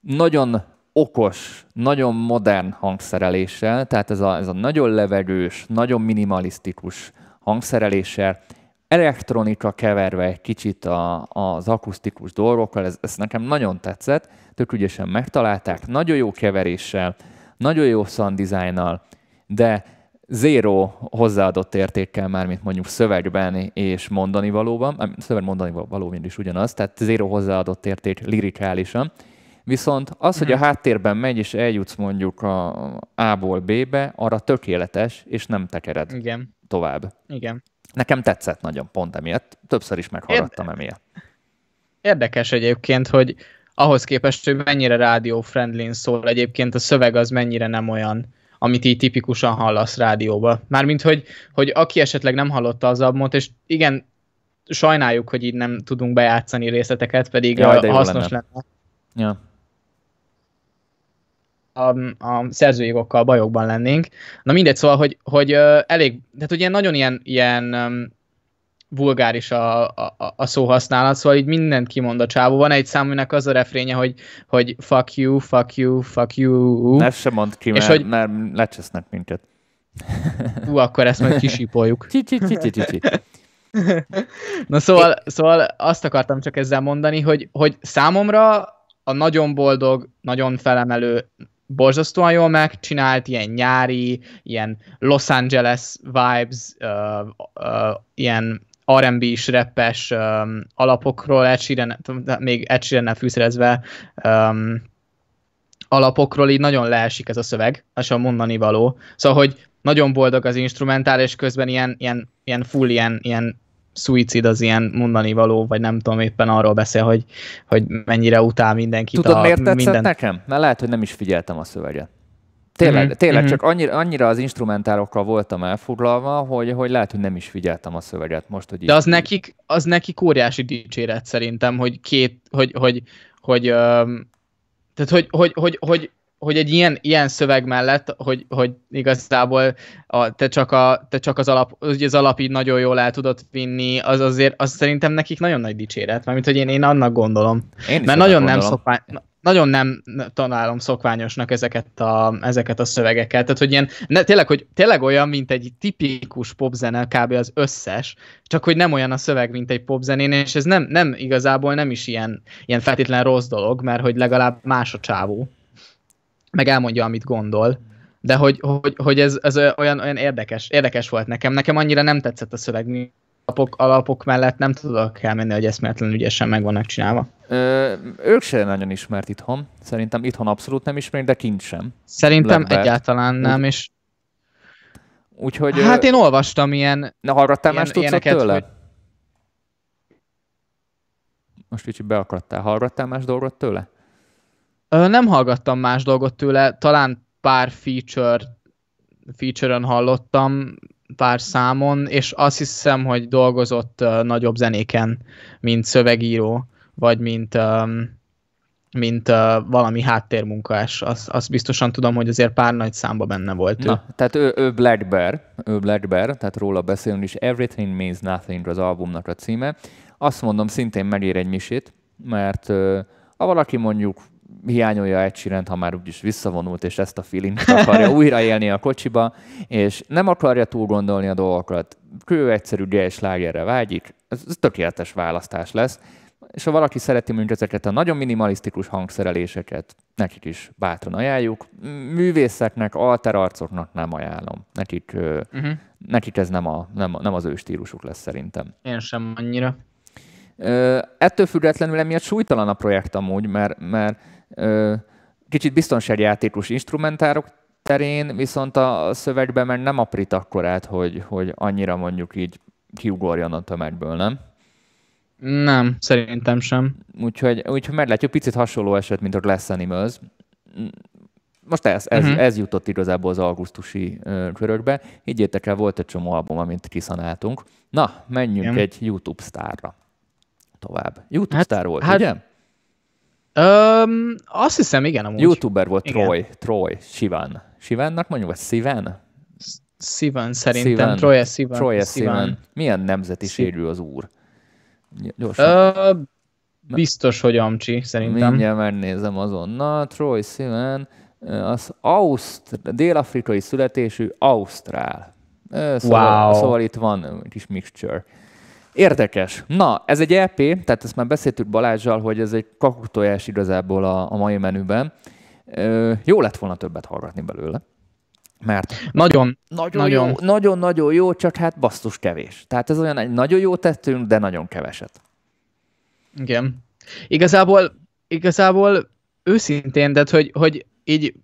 nagyon okos, nagyon modern hangszereléssel, tehát ez a, ez a nagyon levegős, nagyon minimalisztikus hangszereléssel, elektronika keverve egy kicsit a, az akusztikus dolgokkal, ez, ez nekem nagyon tetszett, tök ügyesen megtalálták, nagyon jó keveréssel, nagyon jó sound designnal, de zéro hozzáadott értékkel már, mint mondjuk szövegben és mondani valóban, szöveg mondani való is ugyanaz, tehát zéro hozzáadott érték lirikálisan, Viszont az, hogy a mhm. háttérben megy, és eljutsz mondjuk a A-ból B-be, arra tökéletes, és nem tekered Igen. tovább. Igen. Nekem tetszett nagyon pont emiatt. Többször is meghallgattam Érde- emiatt. Érdekes egyébként, hogy ahhoz képest, hogy mennyire rádió-friendly szól, egyébként a szöveg az mennyire nem olyan, amit így tipikusan hallasz rádióba. Mármint, hogy, hogy aki esetleg nem hallotta az albumot, és igen, sajnáljuk, hogy így nem tudunk bejátszani részleteket, pedig Jaj, hasznos lenne. lenne. Ja a, a szerzőjogokkal bajokban lennénk. Na mindegy, szóval, hogy, hogy elég, tehát ugye nagyon ilyen, ilyen vulgáris a, a, a szóhasználat, szóval így mindent kimond a csávó. Van egy számúnak az a refrénye, hogy, hogy fuck you, fuck you, fuck you. Ne sem mond ki, és mert, hogy... mert lecsesznek minket. Ú, akkor ezt majd kisípoljuk. Na szóval, szóval azt akartam csak ezzel mondani, hogy, hogy számomra a nagyon boldog, nagyon felemelő, borzasztóan jól megcsinált, ilyen nyári, ilyen Los Angeles vibes, uh, uh, ilyen R&B-s, rappes um, alapokról, Ed Sheeran, még Ed sheeran fűszerezve um, alapokról így nagyon leesik ez a szöveg, és a mondani való. Szóval, hogy nagyon boldog az instrumentál, és közben ilyen, ilyen, ilyen full, ilyen, ilyen szuicid az ilyen mondani való, vagy nem tudom, éppen arról beszél, hogy, hogy mennyire utál mindenkit. Tudod, a, miért tetszett minden... nekem? Mert lehet, hogy nem is figyeltem a szöveget. Tényleg, mm-hmm. tényleg mm-hmm. csak annyira, annyira az instrumentálokkal voltam elfoglalva, hogy, hogy lehet, hogy nem is figyeltem a szöveget most. Hogy De az nekik, az nekik óriási dicséret szerintem, hogy két, hogy, hogy, hogy, hogy tehát, hogy, hogy, hogy, hogy hogy egy ilyen, ilyen szöveg mellett, hogy, hogy igazából a, te, csak a, te csak az alap, az alap így nagyon jól el tudod vinni, az azért, az szerintem nekik nagyon nagy dicséret, mert hogy én, én annak gondolom. Én mert nagyon gondolom. nem szokvány, nagyon nem találom szokványosnak ezeket a, ezeket a szövegeket. Tehát, hogy ilyen, ne, tényleg, hogy tényleg olyan, mint egy tipikus popzene, kb. az összes, csak hogy nem olyan a szöveg, mint egy popzenén, és ez nem, nem igazából nem is ilyen, ilyen feltétlen rossz dolog, mert hogy legalább más a csávó meg elmondja, amit gondol, de hogy, hogy, hogy ez, ez olyan, olyan érdekes, érdekes volt nekem. Nekem annyira nem tetszett a szöveg, alapok, alapok mellett nem tudok elmenni, hogy eszméletlen ügyesen meg vannak csinálva. Ö, ők sem nagyon ismert itthon. Szerintem itthon abszolút nem ismerik, de kint sem. Szerintem Blackbird. egyáltalán nem, és Úgyhogy... Hát én olvastam ilyen... Na, hallgattál más tudszot tőle? Hogy... Most kicsit beakadtál. Hallgattál más dolgot tőle? Nem hallgattam más dolgot tőle, talán pár feature, feature-ön hallottam, pár számon, és azt hiszem, hogy dolgozott nagyobb zenéken, mint szövegíró, vagy mint, mint valami háttérmunkás. Azt, azt biztosan tudom, hogy azért pár nagy számba benne volt Na, ő. Tehát ő, ő Black Bear, ő Black Bear, tehát róla beszélünk is. Everything Means Nothing az albumnak a címe. Azt mondom, szintén megér egy misét, mert ha valaki mondjuk hiányolja egy sirent, ha már úgyis visszavonult, és ezt a feelinget akarja újraélni a kocsiba, és nem akarja túl gondolni a dolgokat, kő egyszerű és lágerre vágyik, ez, ez tökéletes választás lesz. És ha valaki szereti mondjuk ezeket a nagyon minimalisztikus hangszereléseket, nekik is bátran ajánljuk. Művészeknek, alterarcoknak nem ajánlom. Nekik, uh-huh. nekik ez nem, a, nem, nem az ő stílusuk lesz szerintem. Én sem annyira. Ettől függetlenül emiatt súlytalan a projekt amúgy, mert, mert kicsit biztonságjátékos instrumentárok terén, viszont a szövegben meg nem aprít akkorát, hogy, hogy annyira mondjuk így kiugorjon a tömegből, nem? Nem, szerintem sem. Úgyhogy, úgyhogy meglátjuk, picit hasonló eset, mint a Glass Animals. Most ez, ez, uh-huh. ez jutott igazából az augusztusi uh, körökbe. Higgyétek el, volt egy csomó album, amit kiszanáltunk. Na, menjünk Igen. egy YouTube sztárra. Tovább. YouTube hát, sztár volt, hát, ugye? Um, azt hiszem, igen, amúgy. Youtuber volt igen. Troy, Troy, Sivan. Sivannak mondjuk, vagy Sivan? Sivan, szerintem. Sivan. Troy Sivan. Troy Sivan. Milyen nemzetiségű az úr? Gyorsan. Uh, biztos, hogy Amcsi, szerintem. Mindjárt megnézem azonnal. Troy Sivan, az Auszt- dél-afrikai születésű Ausztrál. Szóval, wow. szóval itt van egy kis mixture. Érdekes. Na, ez egy EP, tehát ezt már beszéltük Balázsjal, hogy ez egy kakuktojás igazából a, a mai menüben. Ö, jó lett volna többet hallgatni belőle. Mert nagyon, nagyon, nagyon. Jó, nagyon, nagyon jó, csak hát basztus kevés. Tehát ez olyan, egy nagyon jó tettünk, de nagyon keveset. Igen. Igazából, igazából őszintén, de hogy, hogy így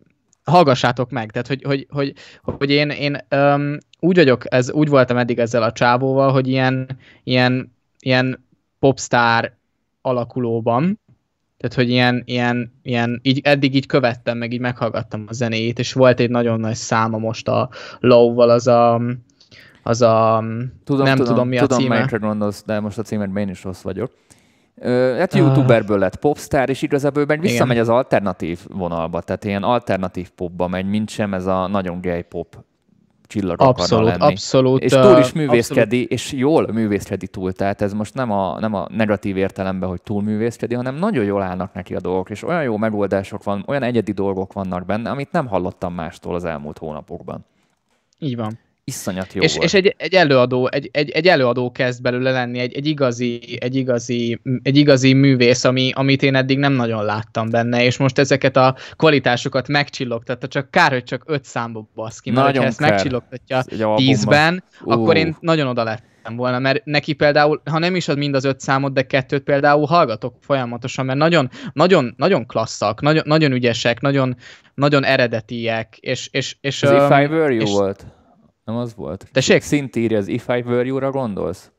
hallgassátok meg, tehát hogy, hogy, hogy, hogy én, én um, úgy vagyok, ez, úgy voltam eddig ezzel a csávóval, hogy ilyen, ilyen, ilyen popstar alakulóban, tehát, hogy ilyen, ilyen, ilyen így, eddig így követtem, meg így meghallgattam a zenéjét, és volt egy nagyon nagy száma most a Low-val, az a, az a tudom, nem tudom, tudom mi a tudom, címe. Tudom, gondolsz, de most a címet én is rossz vagyok. Hát youtuberből lett popstar, és igazából meg visszamegy Igen. az alternatív vonalba, tehát ilyen alternatív popba megy, mint sem ez a nagyon gay pop csillag abszolút, lenni. Abszolút, És túl is művészkedi, abszolút. és jól művészkedi túl. Tehát ez most nem a, nem a negatív értelemben, hogy túl művészkedi, hanem nagyon jól állnak neki a dolgok, és olyan jó megoldások van, olyan egyedi dolgok vannak benne, amit nem hallottam mástól az elmúlt hónapokban. Így van iszonyat jó és, volt. És egy, egy, előadó, egy, egy, egy, előadó kezd belőle lenni, egy, egy, igazi, egy, igazi, egy igazi művész, ami, amit én eddig nem nagyon láttam benne, és most ezeket a kvalitásokat megcsillogtatta, csak kár, hogy csak öt számba basz ki, mert nagyon ha ezt megcsillogtatja tízben, uh. akkor én nagyon oda lettem volna, mert neki például, ha nem is ad mind az öt számot, de kettőt például hallgatok folyamatosan, mert nagyon, nagyon, nagyon klasszak, nagyon, nagyon ügyesek, nagyon, nagyon eredetiek, és, és, és, az um, If I Were You és, volt. Nem az volt? Tessék? Szint írja az If I Were You-ra gondolsz?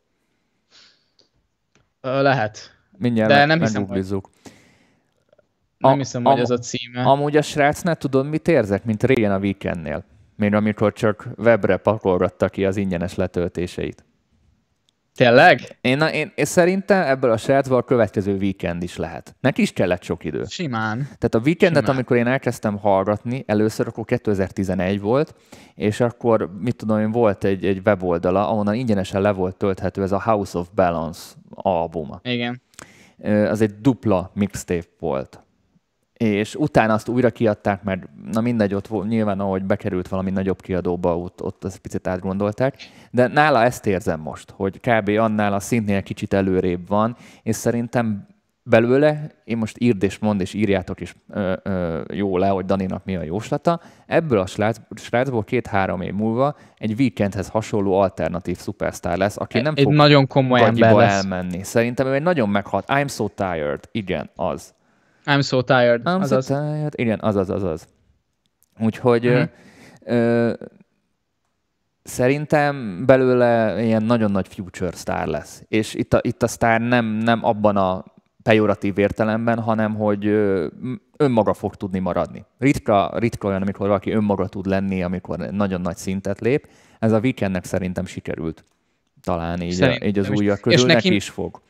Ö, lehet. Mindjárt De nem hiszem, hogy... Nem hiszem, hogy az a címe. Amúgy a srácnál tudod, mit érzek, mint régen a Weekendnél? Még amikor csak webre pakolgatta ki az ingyenes letöltéseit. Tényleg? Én, én, én szerintem ebből a srácból a következő weekend is lehet. Neki is kellett sok idő. Simán. Tehát a weekendet, Simán. amikor én elkezdtem hallgatni, először akkor 2011 volt, és akkor, mit tudom én, volt egy, egy weboldala, ahonnan ingyenesen le volt tölthető ez a House of Balance albuma. Igen. Az egy dupla mixtape volt és utána azt újra kiadták, mert na mindegy, ott volt, nyilván ahogy bekerült valami nagyobb kiadóba, ott, ott azt picit átgondolták, de nála ezt érzem most, hogy kb. annál a szintnél kicsit előrébb van, és szerintem belőle, én most írd és mond, és írjátok is ö, ö, jó le, hogy Daninak mi a jóslata, ebből a srác, srácból két-három év múlva egy weekendhez hasonló alternatív szupersztár lesz, aki nem egy fog nagyon komoly ember lesz. elmenni. Szerintem ő egy nagyon meghat. I'm so tired. Igen, az. I'm so tired. I'm azaz. so tired. Igen, azaz, azaz. Úgyhogy mm-hmm. ö, ö, szerintem belőle ilyen nagyon nagy future star lesz. És itt a, itt a sztár nem, nem abban a pejoratív értelemben, hanem hogy önmaga fog tudni maradni. Ritka, ritka olyan, amikor valaki önmaga tud lenni, amikor nagyon nagy szintet lép. Ez a weekendnek szerintem sikerült. Talán így, a, így az újak közül, és neki, neki is fog.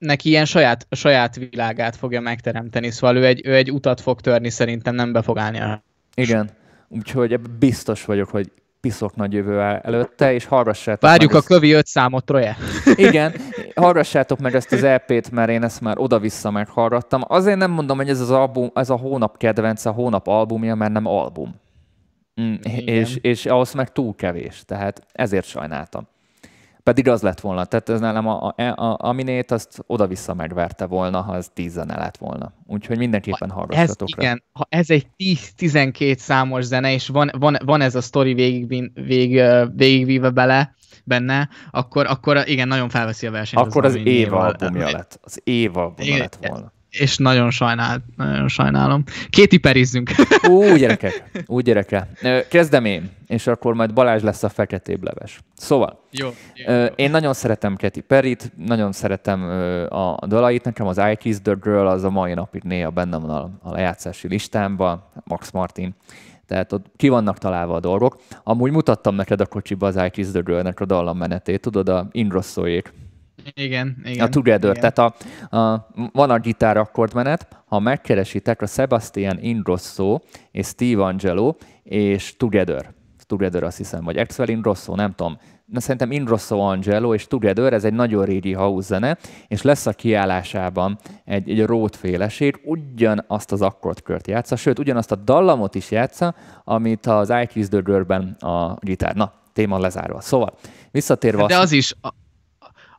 Neki ilyen saját, saját világát fogja megteremteni, szóval ő egy, ő egy utat fog törni, szerintem nem be fog állni igen, úgyhogy biztos vagyok, hogy piszok nagy jövő előtte, és hallgassátok Várjuk a ezt... kövi öt számot, Troje. Igen, hallgassátok meg ezt az EP-t, mert én ezt már oda-vissza meghallgattam. Azért nem mondom, hogy ez az album, ez a hónap kedvence, a hónap albumja, mert nem album. Mm, és, és ahhoz meg túl kevés, tehát ezért sajnáltam. Pedig az lett volna. Tehát ez nálam a, a, a, a minét azt oda-vissza megverte volna, ha ez tíz zene lett volna. Úgyhogy mindenképpen hallgassatok ez, rá. Igen, ha ez egy 10-12 számos zene, és van, van, van ez a sztori végig, vég, végigvíve bele, benne, akkor, akkor igen, nagyon felveszi a versenyt. Akkor az, az év albumja lett. Az év albumja lett volna és nagyon, sajnál, nagyon sajnálom. Két iperizzünk. Ú, gyerekek, úgy gyerekek. Kezdem én, és akkor majd Balázs lesz a feketébb leves. Szóval, jó, jó, jó. én nagyon szeretem Katy Perry-t, nagyon szeretem a dalait, nekem az I Kiss the Girl az a mai napig néha benne van a, a lejátszási listámban, Max Martin. Tehát ott ki vannak találva a dolgok. Amúgy mutattam neked a kocsiba az I Kiss the Girl-nek a dallammenetét, tudod, a Inrosszóék igen, igen. A Together. Igen. Tehát a, a, van a gitár akkordmenet, ha megkeresitek a Sebastian Ingrosso és Steve Angelo és Together. Together azt hiszem, vagy Axel Ingrosso, nem tudom. De szerintem Ingrosso Angelo és Together, ez egy nagyon régi house zene, és lesz a kiállásában egy, egy rót féleség, ugyanazt az akkordkört játsza, sőt, ugyanazt a dallamot is játsza, amit az I Kiss the Girl-ben a gitár. Na, téma lezárva. Szóval, visszatérve... De az is,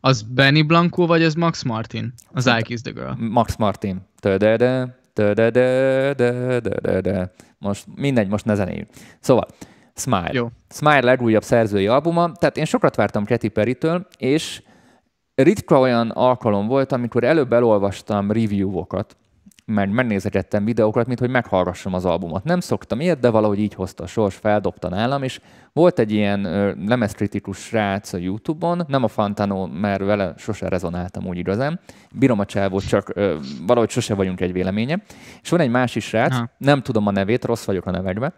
az Benny Blanco, vagy az Max Martin? Az I Kiss the Girl. Max Martin. Tödede, tödede, tödede. Most mindegy, most ne zenéljünk. Szóval, Smile. Jó. Smile legújabb szerzői albuma. Tehát én sokat vártam Katy Perry-től, és ritka olyan alkalom volt, amikor előbb elolvastam review-okat, mert megnézegettem videókat, mint hogy meghallgassam az albumot. Nem szoktam ilyet, de valahogy így hozta a sors, feldobta nálam, és volt egy ilyen lemezkritikus srác a Youtube-on, nem a Fantano, mert vele sose rezonáltam úgy igazán. Bírom a csávót, csak ö, valahogy sose vagyunk egy véleménye. És van egy másik srác, ha. nem tudom a nevét, rossz vagyok a nevekbe,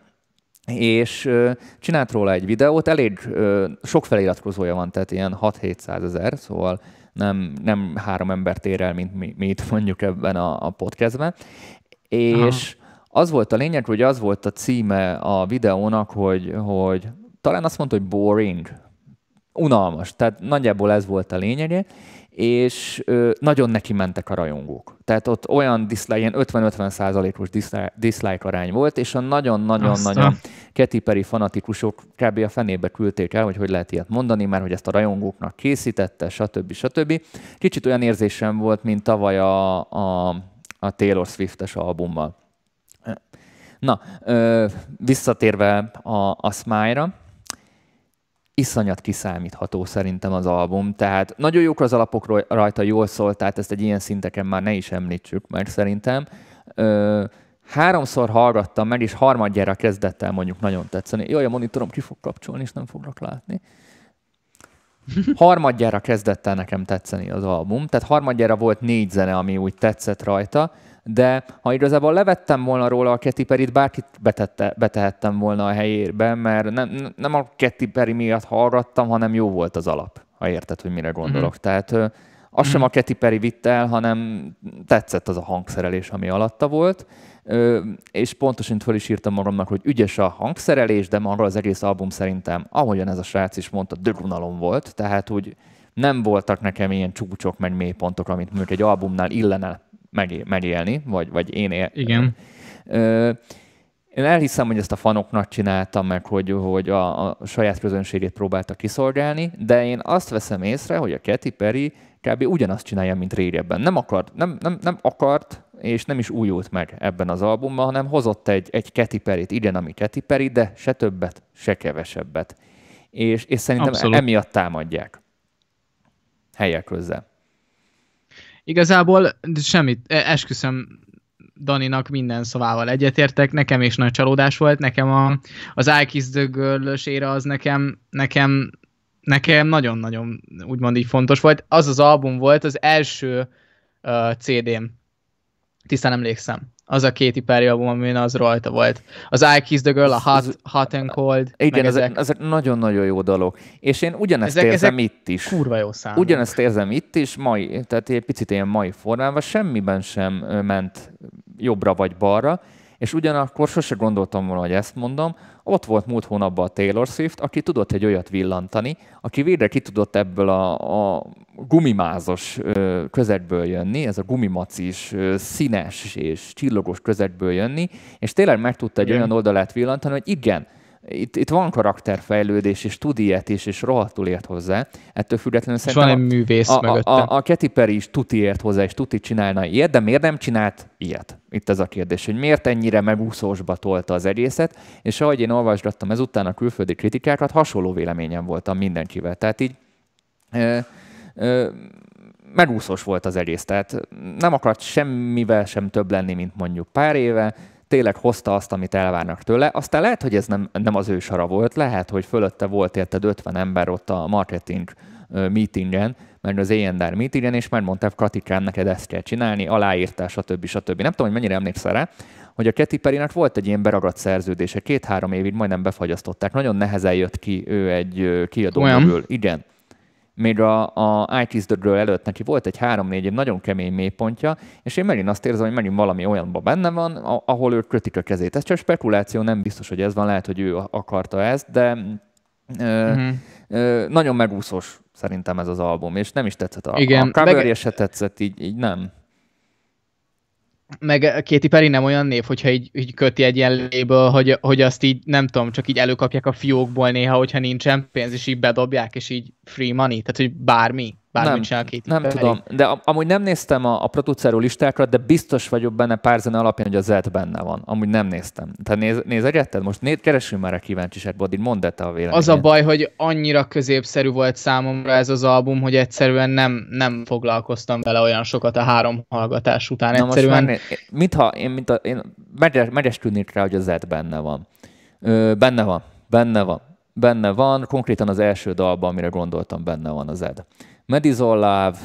és ö, csinált róla egy videót, elég ö, sok feliratkozója van, tehát ilyen 6-700 ezer, szóval nem, nem három embert ér el, mint mi, mi itt mondjuk ebben a, a podcastben. És Aha. az volt a lényeg, hogy az volt a címe a videónak, hogy, hogy talán azt mondta, hogy boring, unalmas. Tehát nagyjából ez volt a lényege, és ö, nagyon neki mentek a rajongók. Tehát ott olyan dislike, ilyen 50-50 százalékos dislike, dislike arány volt, és a nagyon-nagyon-nagyon Katy Perry fanatikusok kb. a fenébe küldték el, hogy hogy lehet ilyet mondani, mert hogy ezt a rajongóknak készítette, stb. stb. Kicsit olyan érzésem volt, mint tavaly a, a, a Taylor Swift-es albummal. Na, ö, visszatérve a, a Smile-ra, iszonyat kiszámítható szerintem az album, tehát nagyon jók az alapok rajta, jól szólt, tehát ezt egy ilyen szinteken már ne is említsük meg szerintem. Ö, háromszor hallgattam meg, és harmadjára kezdett el mondjuk nagyon tetszeni. Jaj, a monitorom ki fog kapcsolni, és nem fognak látni. Harmadjára kezdett el nekem tetszeni az album, tehát harmadjára volt négy zene, ami úgy tetszett rajta, de ha igazából levettem volna róla a Katy Perry-t, bárkit betette, betehettem volna a helyébe, mert nem, nem a Katy Perry miatt hallgattam, hanem jó volt az alap, ha érted, hogy mire gondolok. Mm-hmm. Tehát az mm-hmm. sem a Katy Perry vitte el, hanem tetszett az a hangszerelés, ami alatta volt, és pontosan föl is írtam magamnak, hogy ügyes a hangszerelés, de maga az egész album szerintem, ahogyan ez a srác is mondta, dögunalom volt, tehát úgy nem voltak nekem ilyen csúcsok, meg mélypontok, amit mondjuk egy albumnál illene megélni, vagy, vagy én él. Igen. Ö, én elhiszem, hogy ezt a fanoknak csináltam meg, hogy, hogy a, a saját közönségét próbálta kiszolgálni, de én azt veszem észre, hogy a Katy Perry kb. ugyanazt csinálja, mint régebben. Nem akart, nem, nem, nem akart, és nem is újult meg ebben az albumban, hanem hozott egy, egy Katy Perry-t, igen, ami Katy Perry, de se többet, se kevesebbet. És, és szerintem Abszolút. emiatt támadják helyek közben. Igazából semmit, e, esküszöm, Daninak minden szavával egyetértek, nekem is nagy csalódás volt, nekem a, az I Kiss the az nekem, nekem, nekem nagyon-nagyon úgymond így fontos volt. Az az album volt az első uh, CD-m, tisztán emlékszem. Az a két Perry album, amin az rajta volt. Az I Kiss the Girl, a Hot, hot and Cold. Igen, ezek, ezek nagyon-nagyon jó dalok. És én ugyanezt ezek, érzem ezek itt is. Kurva jó szám. Ugyanezt érzem itt is, mai, tehát egy picit ilyen mai formában, semmiben sem ment jobbra vagy balra, és ugyanakkor sose gondoltam volna, hogy ezt mondom, ott volt múlt hónapban a Taylor Swift, aki tudott egy olyat villantani, aki végre ki tudott ebből a, a gumimázos közetből jönni, ez a gumimacis, színes és csillogos közetből jönni, és tényleg meg tudta egy igen. olyan oldalát villantani, hogy igen, itt, itt van karakterfejlődés, és tud ilyet is, és rohadtul ért hozzá. Ettől függetlenül és szerintem van egy művész a, mögötte. A, a, a Katy Perry is tuti ért hozzá, és tuti csinálna ilyet, de miért nem csinált ilyet? Itt ez a kérdés, hogy miért ennyire megúszósba tolta az egészet, és ahogy én olvasgattam ezután a külföldi kritikákat, hasonló véleményem voltam mindenkivel. Tehát így ö, ö, megúszós volt az egész, tehát nem akart semmivel sem több lenni, mint mondjuk pár éve, tényleg hozta azt, amit elvárnak tőle. Aztán lehet, hogy ez nem, nem az ő sara volt, lehet, hogy fölötte volt érted 50 ember ott a marketing meetingen, mert az A&R meetingen, és megmondták, Katikán, neked ezt kell csinálni, aláírtál, stb. stb. Nem tudom, hogy mennyire emlékszel rá, hogy a Katy Perry-nek volt egy ilyen beragadt szerződése, két-három évig majdnem befagyasztották, nagyon nehezen jött ki ő egy kiadóból. Igen még a, a IT the előtt neki volt egy három-négy év nagyon kemény mélypontja, és én megint azt érzem, hogy megint valami olyanban benne van, ahol ő kötik a kezét. Ez csak spekuláció, nem biztos, hogy ez van, lehet, hogy ő akarta ezt, de ö, uh-huh. ö, nagyon megúszós szerintem ez az album, és nem is tetszett. A, Igen, a coverje meg... se tetszett, így, így nem meg Katy Perry nem olyan név, hogyha így, így köti egy ilyen label, hogy, hogy azt így, nem tudom, csak így előkapják a fiókból néha, hogyha nincsen pénz, és így bedobják, és így free money, tehát hogy bármi. Bármit nem, csinál Katy Nem tudom, de amúgy nem néztem a, a produceró listákat, de biztos vagyok benne pár zene alapján, hogy a Z benne van. Amúgy nem néztem. Tehát néz, néz egyetted? Most néz, keresünk már a kíváncsiságból, így mondd te a véleményed. Az a baj, hogy annyira középszerű volt számomra ez az album, hogy egyszerűen nem, nem foglalkoztam vele olyan sokat a három hallgatás után. Na egyszerűen... Most már, mintha én, mint a, én megyes, megyesküdnék rá, hogy a Z benne van. Ö, benne van, benne van, benne van, konkrétan az első dalban, amire gondoltam, benne van az Ed. Madison Love,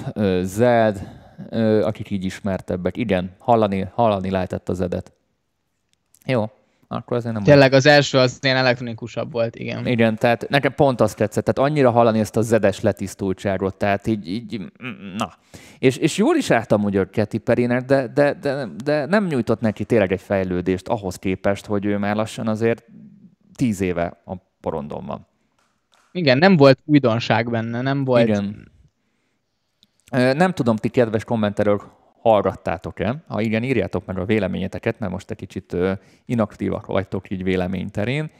Zed, akik így ismertebbek. Igen, hallani, hallani lehetett az edet. Jó, akkor azért nem... Tényleg az első az ilyen elektronikusabb volt, igen. Igen, tehát nekem pont azt tetszett, tehát annyira hallani ezt a zedes letisztultságot, tehát így, így na. És, és jól is álltam ugye a Katy Perry-nek, de, de, de, de, nem nyújtott neki tényleg egy fejlődést ahhoz képest, hogy ő már lassan azért tíz éve a porondon van. Igen, nem volt újdonság benne, nem volt... Igen nem tudom, ti kedves kommenterők hallgattátok-e? Ha igen, írjátok meg a véleményeteket, mert most egy kicsit inaktívak vagytok így véleményterén.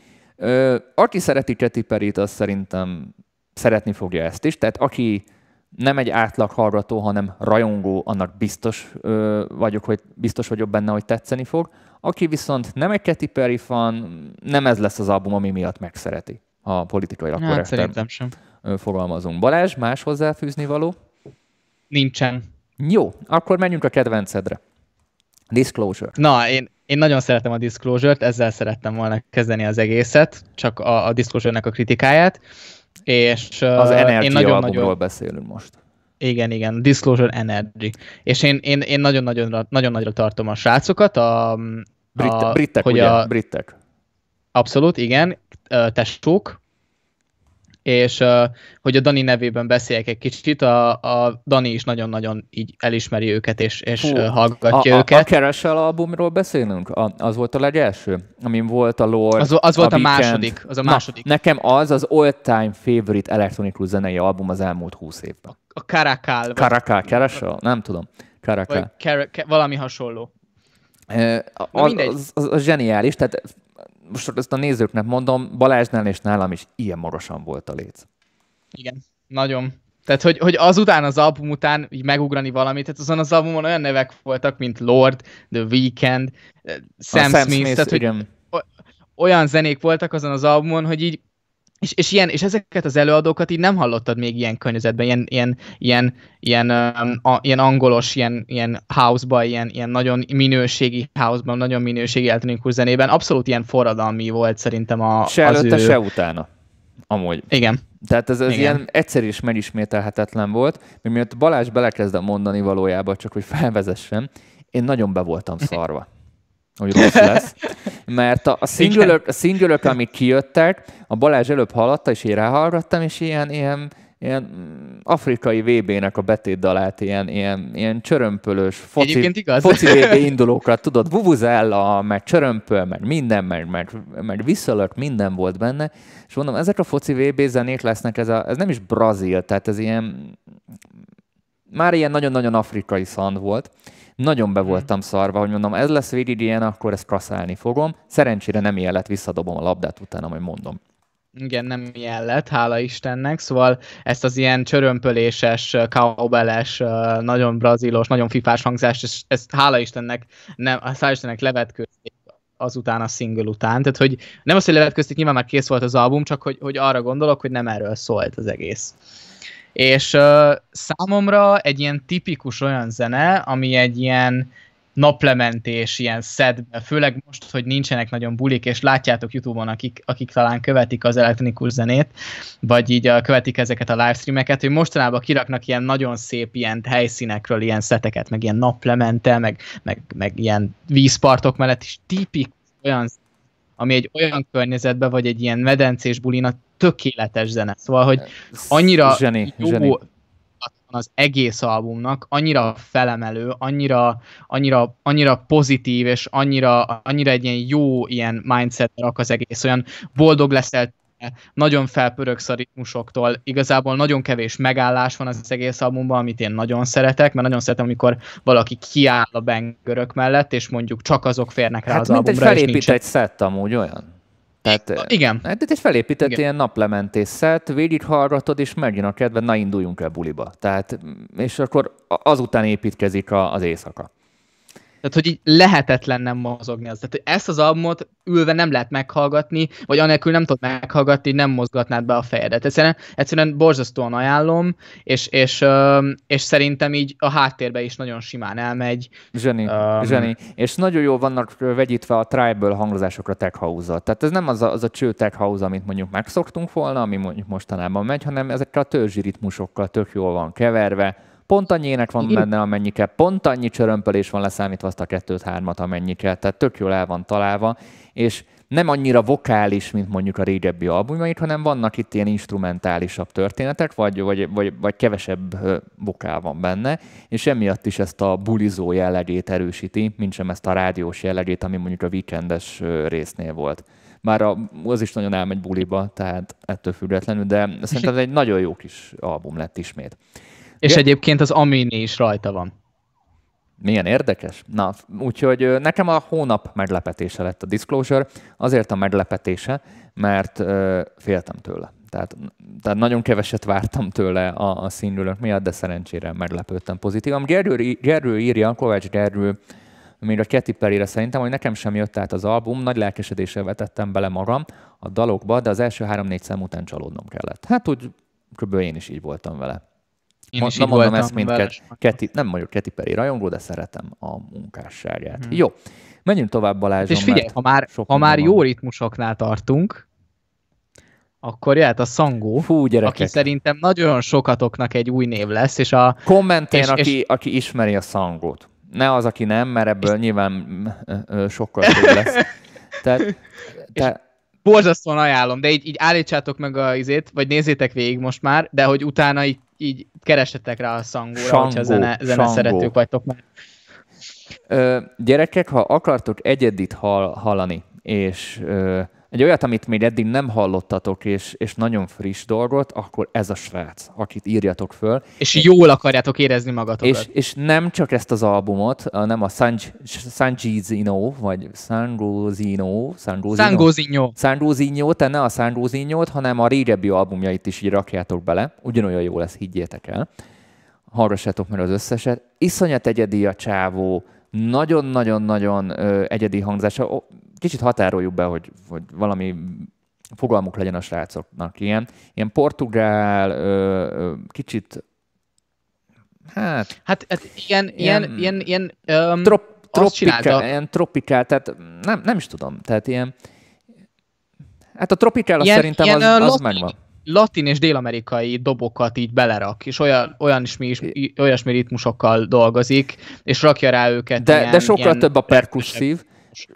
Aki szereti Katy perry az szerintem szeretni fogja ezt is. Tehát aki nem egy átlag hallgató, hanem rajongó, annak biztos vagyok, hogy biztos vagyok benne, hogy tetszeni fog. Aki viszont nem egy Katy Perry fan, nem ez lesz az album, ami miatt megszereti. A politikai hát, szerintem sem. fogalmazunk. Balázs, más hozzáfűzni való? Nincsen. Jó, akkor menjünk a kedvencedre. Disclosure. Na, én, én nagyon szeretem a Disclosure-t, ezzel szerettem volna kezdeni az egészet, csak a, a Disclosure-nek a kritikáját. És, az Energy én nagyon, nagyon beszélünk most. Igen, igen, Disclosure Energy. És én, én, én nagyon, nagyon, nagyon nagyra tartom a srácokat. A, Brit, a, britek, hogy ugye? A, britek. Abszolút, igen. Testók, és hogy a Dani nevében beszéljek egy kicsit, a, a Dani is nagyon-nagyon így elismeri őket, és, és Hú, hallgatja a, őket. A, a Keresel albumról beszélünk? A, az volt a legelső? Amin volt a Lord, Az, az volt a, a második. Az a második. Na, nekem az az all-time favorite elektronikus zenei album az elmúlt húsz évben. A Karakál. Karakál, Keresel? Nem tudom. Karakál. valami hasonló. Az, az, az, az, az zseniális, tehát most ezt a nézőknek mondom, Balázsnál és nálam is ilyen magasan volt a léc. Igen, nagyon. Tehát, hogy, hogy azután az album után így megugrani valamit, tehát azon az albumon olyan nevek voltak, mint Lord, The Weeknd, Sam, Sam Smith, Smith tehát, igen. hogy olyan zenék voltak azon az albumon, hogy így és, és, ilyen, és ezeket az előadókat így nem hallottad még ilyen környezetben, ilyen, ilyen, ilyen, ilyen, um, a, ilyen angolos, ilyen, ilyen house-ban, ilyen, ilyen nagyon minőségi house-ban, nagyon minőségi elektronikus zenében. Abszolút ilyen forradalmi volt szerintem a, se az előtte, ő... se utána. Amúgy. Igen. Tehát ez, ez Igen. ilyen egyszerű és megismételhetetlen volt, mert miatt Balázs belekezdem mondani valójában, csak hogy felvezessem, én nagyon be voltam szarva hogy rossz lesz. Mert a, a szingülök, a szingülök, amik kijöttek, a Balázs előbb hallotta, és én ráhallgattam, és ilyen, ilyen, ilyen afrikai VB-nek a betétdalát, ilyen, ilyen, ilyen csörömpölös foci, foci VB indulókat, tudod, vuvuzella, meg csörömpöl, meg minden, meg, meg, meg visszalök, minden volt benne, és mondom, ezek a foci VB zenék lesznek, ez, a, ez nem is brazil, tehát ez ilyen, már ilyen nagyon-nagyon afrikai szand volt, nagyon be voltam szarva, hogy mondom, ez lesz végig ilyen, akkor ezt kaszálni fogom. Szerencsére nem ilyen lett, visszadobom a labdát utána, majd mondom. Igen, nem ilyen lett, hála Istennek, szóval ezt az ilyen csörömpöléses, cowbelles, nagyon brazilos, nagyon fifás hangzást, ezt, ezt hála Istennek, nem, hála Istennek levetkőzték azután a single után, tehát hogy nem az, hogy levetkőzték, nyilván már kész volt az album, csak hogy, hogy arra gondolok, hogy nem erről szólt az egész. És uh, számomra egy ilyen tipikus olyan zene, ami egy ilyen naplementés, ilyen szedbe, főleg most, hogy nincsenek nagyon bulik, és látjátok Youtube-on, akik, akik talán követik az elektronikus zenét, vagy így uh, követik ezeket a livestreameket, hogy mostanában kiraknak ilyen nagyon szép ilyen helyszínekről ilyen szeteket, meg ilyen naplemente, meg, meg, meg ilyen vízpartok mellett is tipikus olyan ami egy olyan környezetben, vagy egy ilyen medencés bulina tökéletes zene. Szóval, hogy annyira zseni, jó zseni. az egész albumnak, annyira felemelő, annyira, annyira, annyira pozitív, és annyira, annyira egy ilyen jó ilyen mindset rak az egész, olyan boldog leszel nagyon felpörögsz a ritmusoktól, igazából nagyon kevés megállás van az egész albumban, amit én nagyon szeretek, mert nagyon szeretem, amikor valaki kiáll a bengörök mellett, és mondjuk csak azok férnek rá Hát az mint egy albumra, és nincs felépített szett amúgy olyan. Tehát, Igen. Hát egy felépített Igen. ilyen naplementés szett, végighallgatod, és megjön a kedved, na induljunk el buliba. Tehát, és akkor azután építkezik a, az éjszaka. Tehát, hogy így lehetetlen nem mozogni az. Tehát, hogy ezt az albumot ülve nem lehet meghallgatni, vagy anélkül nem tudod meghallgatni, nem mozgatnád be a fejedet. Egyszerűen, egyszerűen borzasztóan ajánlom, és, és, és szerintem így a háttérbe is nagyon simán elmegy. Zseni, Um, zseni. És nagyon jó vannak vegyítve a tribal hangozásokra tech house Tehát ez nem az a, az a cső tech house, amit mondjuk megszoktunk volna, ami mondjuk mostanában megy, hanem ezekkel a törzsi ritmusokkal tök jól van keverve. Pont annyi ének van benne, amennyi kell, pont annyi csörömpölés van leszámítva azt a kettőt, hármat, amennyi kell, tehát tök jól el van találva, és nem annyira vokális, mint mondjuk a régebbi albumait, hanem vannak itt ilyen instrumentálisabb történetek, vagy, vagy, vagy, vagy kevesebb vokál van benne, és emiatt is ezt a bulizó jellegét erősíti, mint sem ezt a rádiós jellegét, ami mondjuk a weekendes résznél volt. Már a, az is nagyon elmegy buliba, tehát ettől függetlenül, de szerintem ez egy nagyon jó kis album lett ismét. És Ja. egyébként az Amini is rajta van. Milyen érdekes. Na, úgyhogy nekem a hónap meglepetése lett a Disclosure, azért a meglepetése, mert ö, féltem tőle. Tehát, tehát nagyon keveset vártam tőle a, a színülők miatt, de szerencsére meglepődtem pozitívan. Gergő, Gergő írja, Kovács Gergő, még a Katy Perry-re szerintem, hogy nekem sem jött át az album, nagy lelkesedéssel vetettem bele magam a dalokba, de az első három-négy szám után csalódnom kellett. Hát úgy kb. én is így voltam vele. Én is így mondom ezt, mint Keti, nem vagyok Keti Perry rajongó, de szeretem a munkásságát. Hmm. Jó, menjünk tovább Balázsom, És figyelj, ha már, ha már jó ritmusoknál tartunk, akkor jöhet a Szangó, Fú, aki szerintem nagyon sokatoknak egy új név lesz, és a, Kommentén, és- aki, és- aki ismeri a szangót. Ne az, aki nem, mert ebből nyilván ö, ö, sokkal több lesz. Tehát, te, borzasztóan ajánlom, de így, így állítsátok meg a izét, vagy nézzétek végig most már, de hogy utána így, így keresetek rá a Szangóra, Sangó, hogyha zene, zene Sangó. szeretők vagytok. Mert Ö, gyerekek, ha akartok egyedit hall, hallani, és ö, egy olyat, amit még eddig nem hallottatok, és, és nagyon friss dolgot, akkor ez a srác, akit írjatok föl. és jól akarjátok érezni magatokat. És, és nem csak ezt az albumot, nem a Sanj- Sanjizino, vagy Sangozino, Sangozino. Sandrozinho, te ne a Sandrozinho-t, hanem a régebbi albumjait is így rakjátok bele. Ugyanolyan jó lesz, higgyétek el. Hallgassátok meg az összeset. Iszonyat egyedi a csávó, nagyon-nagyon-nagyon egyedi hangzása. Kicsit határoljuk be, hogy, hogy valami fogalmuk legyen a srácoknak. Ilyen, ilyen portugál, ö, ö, kicsit, hát... Hát, hát ilyen, ilyen, ilyen, ilyen um, trop, tropikál, ilyen tropikál, tehát nem, nem is tudom, tehát ilyen, hát a tropikál ilyen, szerintem ilyen, az, az latin, megvan. Latin és dél-amerikai dobokat így belerak, és olyan, olyan is, olyasmi ritmusokkal dolgozik, és rakja rá őket. De, ilyen, de sokkal ilyen több a perkusszív,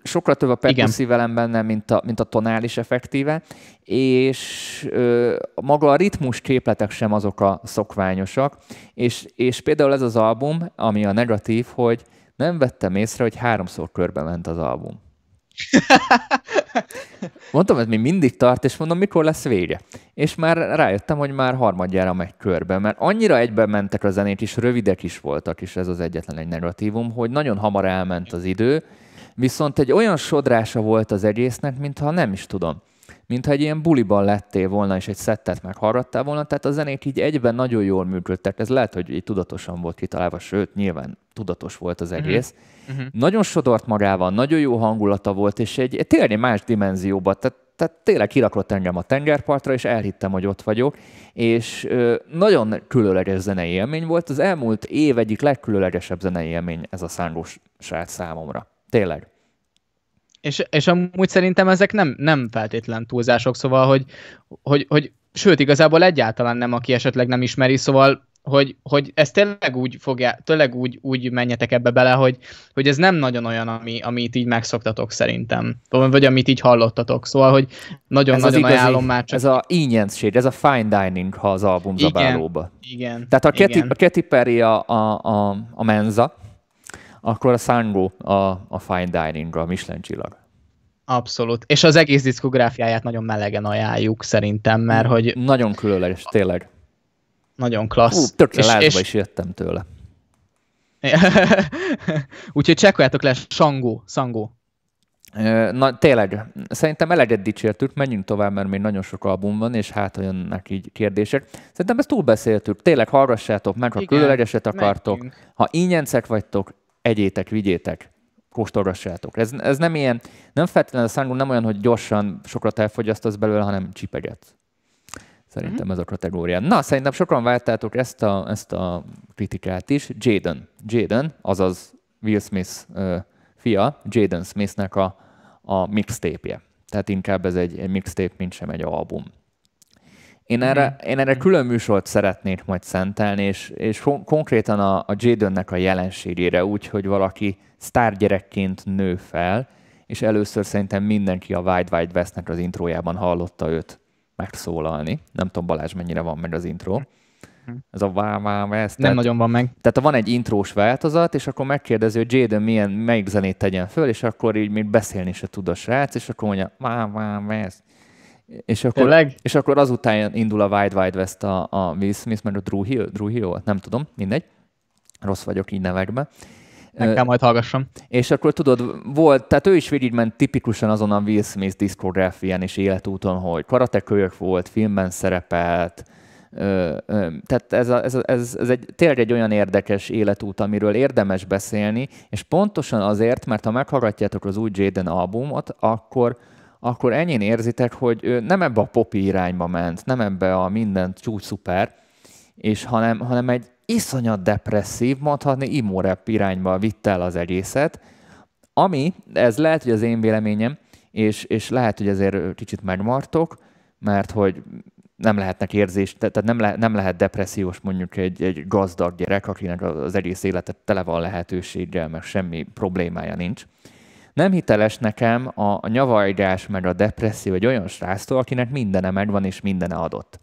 sokkal több a perkusszív elem benne, mint a, mint a tonális effektíve, és ö, maga a ritmus képletek sem azok a szokványosak, és, és például ez az album, ami a negatív, hogy nem vettem észre, hogy háromszor körbe ment az album. Mondtam, ez még mindig tart, és mondom, mikor lesz vége. És már rájöttem, hogy már harmadjára megy körbe, mert annyira egyben mentek a zenét, és rövidek is voltak, és ez az egyetlen egy negatívum, hogy nagyon hamar elment az idő, viszont egy olyan sodrása volt az egésznek, mintha nem is tudom mintha egy ilyen buliban lettél volna, és egy szettet meghallgattál volna, tehát a zenék így egyben nagyon jól működtek. Ez lehet, hogy így tudatosan volt kitalálva, sőt, nyilván tudatos volt az mhm. egész. Uh-huh. Nagyon sodort magával, nagyon jó hangulata volt, és egy, tényleg más dimenzióba, tehát, tehát tényleg kirakott engem a tengerpartra, és elhittem, hogy ott vagyok, és ö, nagyon különleges zenei élmény volt. Az elmúlt év egyik legkülönlegesebb zenei élmény ez a szángós srác számomra. Tényleg. És, és amúgy szerintem ezek nem, nem feltétlen túlzások, szóval, hogy, hogy, hogy sőt, igazából egyáltalán nem, aki esetleg nem ismeri, szóval hogy, hogy ez tényleg úgy fogja, tényleg úgy, úgy menjetek ebbe bele, hogy, hogy ez nem nagyon olyan, ami, amit így megszoktatok szerintem, vagy amit így hallottatok. Szóval, hogy nagyon-nagyon nagyon ajánlom már csak. Ez a ínyenség, ez a fine dining, ha az album igen, zabálóba. Igen. Tehát a Katy, a Katy Perry a, a, a, a menza, akkor a Sango a, a fine dining, a Michelin csillag. Abszolút. És az egész diszkográfiáját nagyon melegen ajánljuk szerintem, mert hogy... Nagyon különleges, tényleg. Nagyon klassz. Hú, tökre és, és... is jöttem tőle. Úgyhogy csekkoljátok le, Sangó, Sangó. Na tényleg, szerintem eleget dicsértük, menjünk tovább, mert még nagyon sok album van, és hát olyannak így kérdések. Szerintem ezt túlbeszéltük, tényleg hallgassátok meg, ha Igen, különlegeset akartok, menjünk. ha ingyencek vagytok, egyétek, vigyétek, kóstolgassátok. Ez, ez nem ilyen, nem feltétlenül a szángó nem olyan, hogy gyorsan sokat elfogyasztasz belőle, hanem csipegetsz. Szerintem mm-hmm. ez a kategória. Na, szerintem sokan váltátok ezt a, ezt a kritikát is. Jaden. Jaden, azaz Will Smith uh, fia, Jaden Smithnek a, a mixtape-je. Tehát inkább ez egy, egy mixtape, mint sem egy album. Én erre, mm. én erre külön műsort szeretnék majd szentelni, és, és konkrétan a, a Jadennek a jelenségére úgy, hogy valaki sztárgyerekként nő fel, és először szerintem mindenki a Wide Wide Westnek az intrójában hallotta őt megszólalni. Nem tudom, Balázs, mennyire van meg az intro. Ez a Wá Wá West. Nem nagyon van meg. Tehát van egy intrós változat, és akkor megkérdezi, hogy Jaden milyen, melyik zenét tegyen föl, és akkor így még beszélni se tud a srác, és akkor mondja Wá Wá West. És akkor, Tényleg? és akkor azután indul a Wide Wide West a, a Will Smith, mert a Drew Hill, Drew Hill nem tudom, mindegy. Rossz vagyok így nevekbe. Meg kell majd hallgassam. És akkor tudod, volt, tehát ő is végigment tipikusan azon a Will Smith diszkográfián és életúton, hogy karatekölyök volt, filmben szerepelt, Ö, ö, tehát ez, a, ez, a, ez, ez egy, tényleg egy olyan érdekes életút, amiről érdemes beszélni, és pontosan azért, mert ha meghallgatjátok az új Jaden albumot, akkor, akkor ennyien érzitek, hogy nem ebbe a popi irányba ment, nem ebbe a minden csúcs szuper, és hanem, hanem egy iszonyat depresszív, mondhatni imórep irányba vitte el az egészet, ami, ez lehet, hogy az én véleményem, és, és lehet, hogy ezért kicsit megmartok, mert hogy nem lehetnek érzés, tehát nem, le, nem lehet depressziós mondjuk egy, egy gazdag gyerek, akinek az egész életet tele van lehetőséggel, mert semmi problémája nincs. Nem hiteles nekem a, a nyavajgás meg a depresszió egy olyan sráctól, akinek mindene megvan és mindene adott.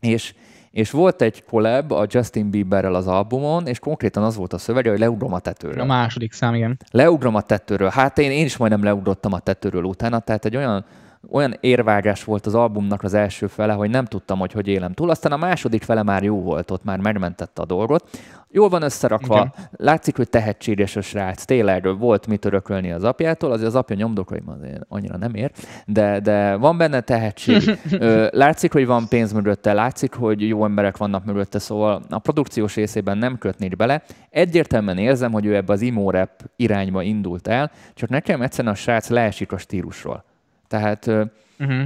És és volt egy collab a Justin Bieberrel az albumon, és konkrétan az volt a szövege, hogy leugrom a tetőről. A második szám, igen. Leugrom a tetőről. Hát én, én is majdnem leugrottam a tetőről utána, tehát egy olyan olyan érvágás volt az albumnak az első fele, hogy nem tudtam, hogy hogy élem túl. Aztán a második fele már jó volt, ott már megmentette a dolgot. Jól van összerakva, Igen. látszik, hogy tehetséges a srác, tényleg volt mit örökölni az apjától, azért az apja nyomdokaim azért annyira nem ér, de, de van benne tehetség. látszik, hogy van pénz mögötte, látszik, hogy jó emberek vannak mögötte, szóval a produkciós részében nem kötnék bele. Egyértelműen érzem, hogy ő ebbe az imo rap irányba indult el, csak nekem egyszerűen a srác leesik a stílusról. Tehát uh-huh.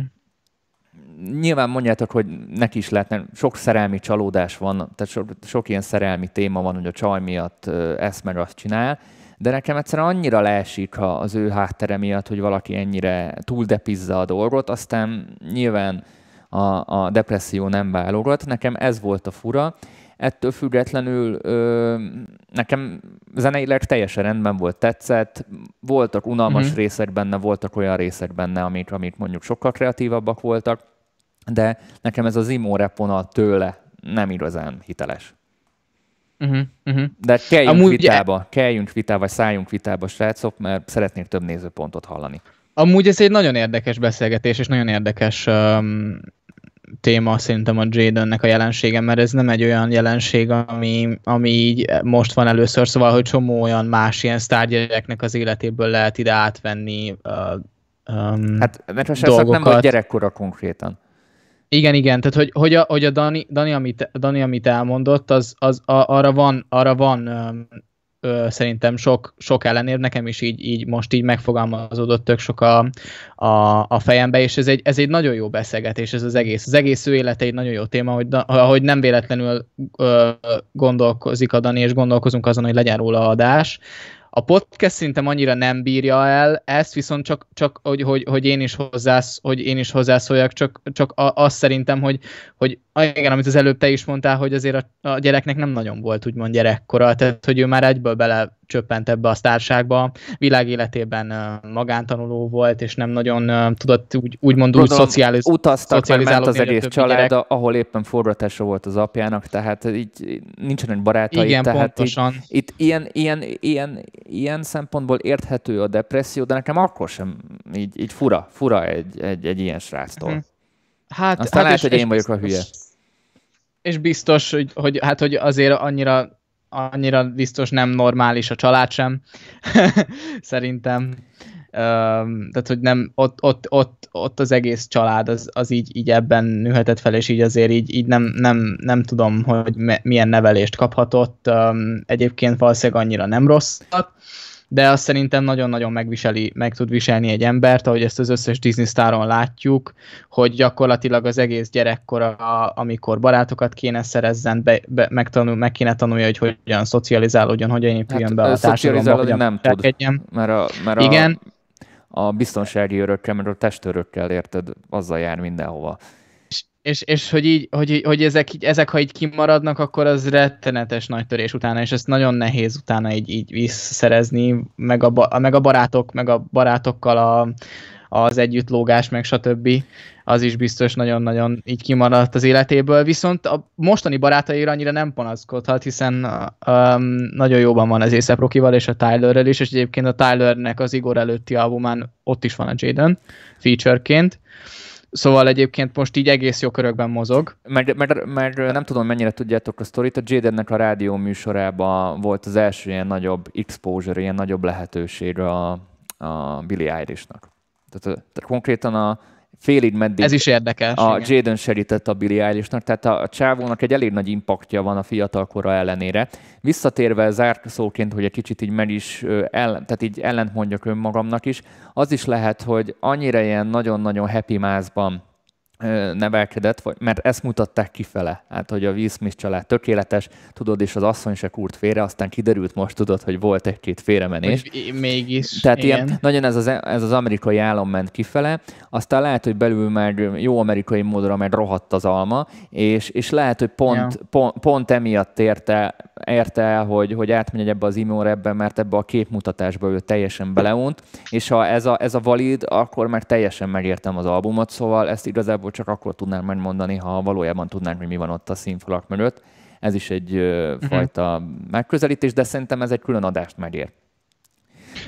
nyilván mondjátok, hogy neki is lehetne, sok szerelmi csalódás van, tehát sok, sok ilyen szerelmi téma van, hogy a csaj miatt ezt meg azt csinál, de nekem egyszerűen annyira leesik ha az ő háttere miatt, hogy valaki ennyire túldepizza a dolgot, aztán nyilván a, a depresszió nem válogat. Nekem ez volt a fura. Ettől függetlenül ö, nekem zeneileg teljesen rendben volt, tetszett. Voltak unalmas uh-huh. részek benne, voltak olyan részek benne, amik, amik mondjuk sokkal kreatívabbak voltak, de nekem ez az imo repona tőle nem igazán hiteles. Uh-huh, uh-huh. De kelljünk Amúgy vitába, e... kelljünk vitába, vagy szálljunk vitába, srácok, mert szeretnék több nézőpontot hallani. Amúgy ez egy nagyon érdekes beszélgetés, és nagyon érdekes um, téma szerintem a Jadennek a jelensége, mert ez nem egy olyan jelenség, ami, ami így most van először, szóval, hogy csomó olyan más ilyen sztárgyereknek az életéből lehet ide átvenni uh, um, Hát, mert dolgokat. nem volt gyerekkora konkrétan. Igen, igen, tehát hogy, hogy a, hogy a Dani, Dani, amit, Dani, amit elmondott, az, az a, arra van, arra van ö, ö, szerintem sok, sok ellenér, nekem is így, így most így megfogalmazódott tök sok a, a, a fejembe, és ez egy, ez egy nagyon jó beszélgetés, ez az egész. Az egész ő élete egy nagyon jó téma, hogy, hogy nem véletlenül ö, gondolkozik a Dani, és gondolkozunk azon, hogy legyen róla adás, a podcast szerintem annyira nem bírja el ezt, viszont csak, csak hogy, hogy, hogy, én is hozzász, hogy én is hozzászóljak, csak, csak azt szerintem, hogy, hogy igen, amit az előbb te is mondtál, hogy azért a, a gyereknek nem nagyon volt úgymond gyerekkora, tehát hogy ő már egyből bele csöppent ebbe a sztárságba, világéletében magántanuló volt, és nem nagyon tudott úgy, úgymond úgy szociáliz, utaztak, ment az egész család, gyerek. ahol éppen forgatása volt az apjának, tehát így nincsenek barátai. Igen, tehát pontosan. Így, itt ilyen, ilyen, ilyen, ilyen szempontból érthető a depresszió, de nekem akkor sem így, így fura, fura egy, egy, egy ilyen sráctól. Hm. Hát, Aztán hát lehet, és, hogy én vagyok a hülye. És biztos, hogy, hogy, hát, hogy azért annyira annyira biztos nem normális a család sem, szerintem. Tehát, hogy nem, ott, ott, ott, ott az egész család az, az így, így ebben nőhetett fel, és így azért így, így nem, nem, nem tudom, hogy milyen nevelést kaphatott. egyébként valószínűleg annyira nem rosszat, de azt szerintem nagyon-nagyon megviseli, meg tud viselni egy embert, ahogy ezt az összes Disney sztáron látjuk, hogy gyakorlatilag az egész gyerekkora, amikor barátokat kéne szerezzen, be, be, megtanul, meg kéne tanulja, hogy hogyan szocializálódjon, hogyan épüljön hát, be a társadalomba, hogyan nem tud, mert a, mert Igen. A, biztonsági örökkel, mert a testőrökkel érted, azzal jár mindenhova és, és hogy, így, hogy, hogy ezek, így, ezek, ha így kimaradnak, akkor az rettenetes nagy törés utána, és ezt nagyon nehéz utána így, így visszaszerezni, meg a, meg a barátok, meg a barátokkal a, az együttlógás, meg stb. Az is biztos nagyon-nagyon így kimaradt az életéből, viszont a mostani barátaira annyira nem panaszkodhat, hiszen um, nagyon jóban van az Észep Rokival és a Tylerrel is, és egyébként a Tylernek az Igor előtti albumán ott is van a Jaden featureként, Szóval egyébként most így egész jó körökben mozog. Mert, mert, mert nem tudom, mennyire tudjátok a sztorit, a Jadennek a rádió műsorában volt az első ilyen nagyobb exposure, ilyen nagyobb lehetőség a, a Billy Eilishnak. Tehát, tehát konkrétan a, félig meddig Ez is érdekes. A igen. Jaden segített a Billy Eilishnak, tehát a, a csávónak egy elég nagy impaktja van a fiatalkora ellenére. Visszatérve zárt szóként, hogy egy kicsit így meg is, el, tehát így ellent mondjak önmagamnak is, az is lehet, hogy annyira ilyen nagyon-nagyon happy mázban nevelkedett, vagy, mert ezt mutatták kifele, hát hogy a Will Smith család tökéletes, tudod, és az asszony se kúrt félre, aztán kiderült most, tudod, hogy volt egy-két félremenés. Hogy mégis. Tehát igen. ilyen, nagyon ez az, ez az amerikai állam ment kifele, aztán lehet, hogy belül meg jó amerikai módra meg rohadt az alma, és, és lehet, hogy pont, ja. pont, pont emiatt érte, érte el, hogy, hogy átmegy ebbe az imóra ebbe, mert ebbe a képmutatásba ő teljesen beleunt, és ha ez a, ez a valid, akkor már teljesen megértem az albumot, szóval ezt igazából csak akkor tudnám megmondani, ha valójában tudnánk, hogy mi van ott a színfalak mögött. Ez is egy uh-huh. fajta megközelítés, de szerintem ez egy külön adást megér.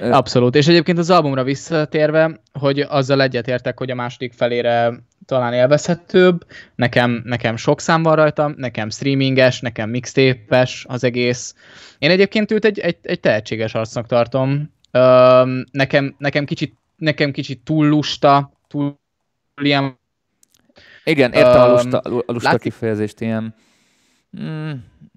Abszolút. És egyébként az albumra visszatérve, hogy azzal egyetértek, hogy a második felére talán élvezhetőbb. Nekem, nekem sok szám van rajta, nekem streaminges, nekem mixtépes az egész. Én egyébként őt egy, egy, egy tehetséges arcnak tartom. Üm, nekem, nekem, kicsit, nekem kicsit túl lusta, túl ilyen... Igen, értem um, a lusta, a lusta lát... kifejezést, ilyen... Mm.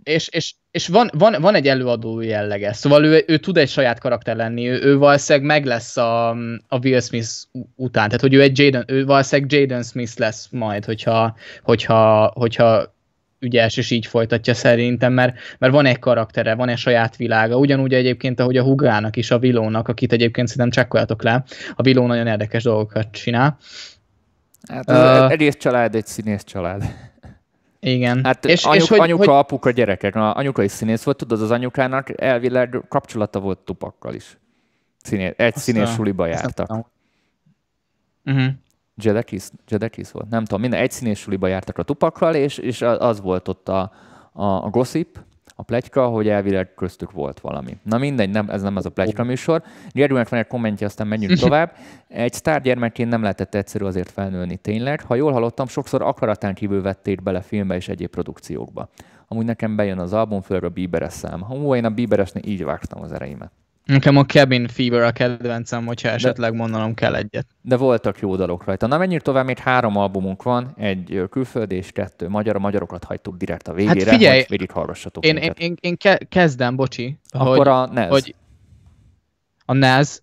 És, és, és van, van, van egy előadó jellege, szóval ő, ő tud egy saját karakter lenni, ő, ő valószínűleg meg lesz a, a Will Smith után, tehát hogy ő egy Jaden, ő valószínűleg Jaden Smith lesz majd, hogyha, hogyha, hogyha ügyes, és így folytatja szerintem, mert, mert van egy karaktere, van egy saját világa, ugyanúgy egyébként, ahogy a Hugának is, a Vilónak, akit egyébként szerintem csekkoljatok le, a Viló nagyon érdekes dolgokat csinál. Hát az uh, egész család egy színész család. Igen. Hát és, anyuk, és hogy, anyuka, hogy... apuka, gyerekek. A anyuka is színész volt, tudod, az anyukának elvileg kapcsolata volt Tupakkal is. Színész, egy Azt színész suliba jártak. Uh-huh. Jedekis, Jedekis volt, nem tudom, minden egy színész suliba jártak a Tupakkal, és, és az volt ott a, a, a gossip, a plegyka, hogy elvileg köztük volt valami. Na mindegy, nem, ez nem az a plegyka műsor. Gergőnek van egy kommentje, aztán menjünk tovább. Egy sztárgyermekként nem lehetett egyszerű azért felnőni tényleg. Ha jól hallottam, sokszor akaratán kívül vették bele filmbe és egyéb produkciókba. Amúgy nekem bejön az album, főleg a Bieberes szám. Hú, én a Bieberesnél így vágtam az ereimet. Nekem a Cabin Fever a kedvencem, hogyha esetleg mondanom kell egyet. De voltak jó dalok rajta. Na menjünk tovább, még három albumunk van, egy külföldi és kettő magyar. A magyarokat hagytuk direkt a végére, hát figyelj, hogy végighallgassatok én, én, én, én, kezdem, bocsi. Akkor hogy, a Nez. Hogy a Nez,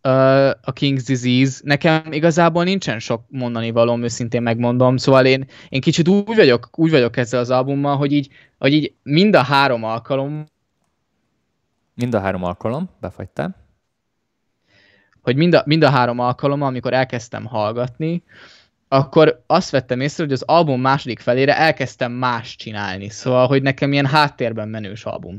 a King's Disease, nekem igazából nincsen sok mondani valóm, őszintén megmondom, szóval én, én kicsit úgy vagyok, úgy vagyok ezzel az albummal, hogy így, hogy így mind a három alkalom Mind a három alkalom, befagytál. Hogy mind a, mind a három alkalom, amikor elkezdtem hallgatni, akkor azt vettem észre, hogy az album második felére elkezdtem más csinálni. Szóval, hogy nekem ilyen háttérben menős album.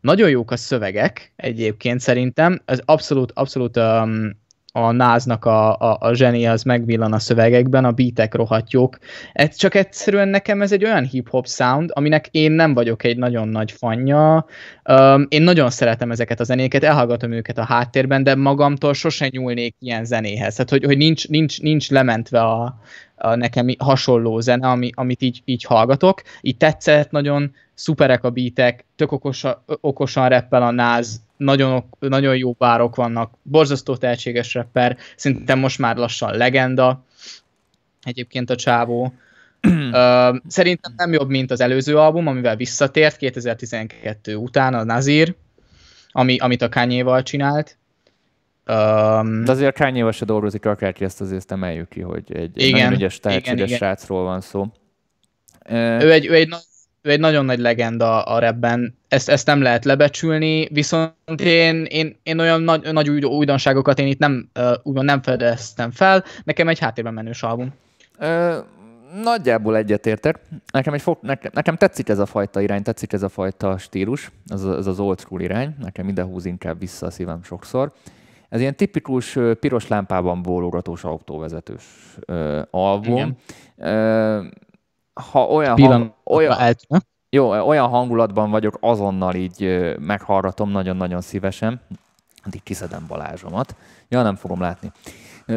Nagyon jók a szövegek egyébként szerintem. Ez abszolút, abszolút um, a náznak a, a, a zseni az megvillan a szövegekben, a beatek rohadt jók. Ez csak egyszerűen nekem ez egy olyan hip-hop sound, aminek én nem vagyok egy nagyon nagy fanja. Um, én nagyon szeretem ezeket a zenéket, elhallgatom őket a háttérben, de magamtól sosem nyúlnék ilyen zenéhez. Tehát, hogy, hogy nincs, nincs, nincs lementve a, a nekem hasonló zene, ami, amit így, így hallgatok. Így tetszett nagyon, szuperek a beatek, tök okosa, okosan reppel a náz, nagyon, nagyon jó párok vannak, borzasztó tehetséges rapper, szerintem most már lassan legenda, egyébként a csávó. uh, szerintem nem jobb, mint az előző album, amivel visszatért 2012 után, a Nazir, ami, amit a kanye csinált. Um, De azért a kanye se dolgozik, akárki ezt azért emeljük ki, hogy egy, igen, nagyon ügyes, tehetséges igen, srácról van szó. Ő egy, ő egy ő egy nagyon nagy legenda a rapben, ezt, ezt nem lehet lebecsülni, viszont én, én, én olyan nagy, nagy új, újdonságokat én itt nem, úgymond nem fedeztem fel, nekem egy háttérben menős album. Ö, nagyjából egyetértek. Nekem, egy fog, nekem, nekem tetszik ez a fajta irány, tetszik ez a fajta stílus, ez, ez az old school irány, nekem ide húz inkább vissza a szívem sokszor. Ez ilyen tipikus piros lámpában bólogatós autóvezetős ö, album. Igen. Ö, ha olyan, hang, olyan, jó, olyan hangulatban vagyok, azonnal így meghallgatom nagyon-nagyon szívesen, addig kiszedem Balázsomat. Ja, nem fogom látni.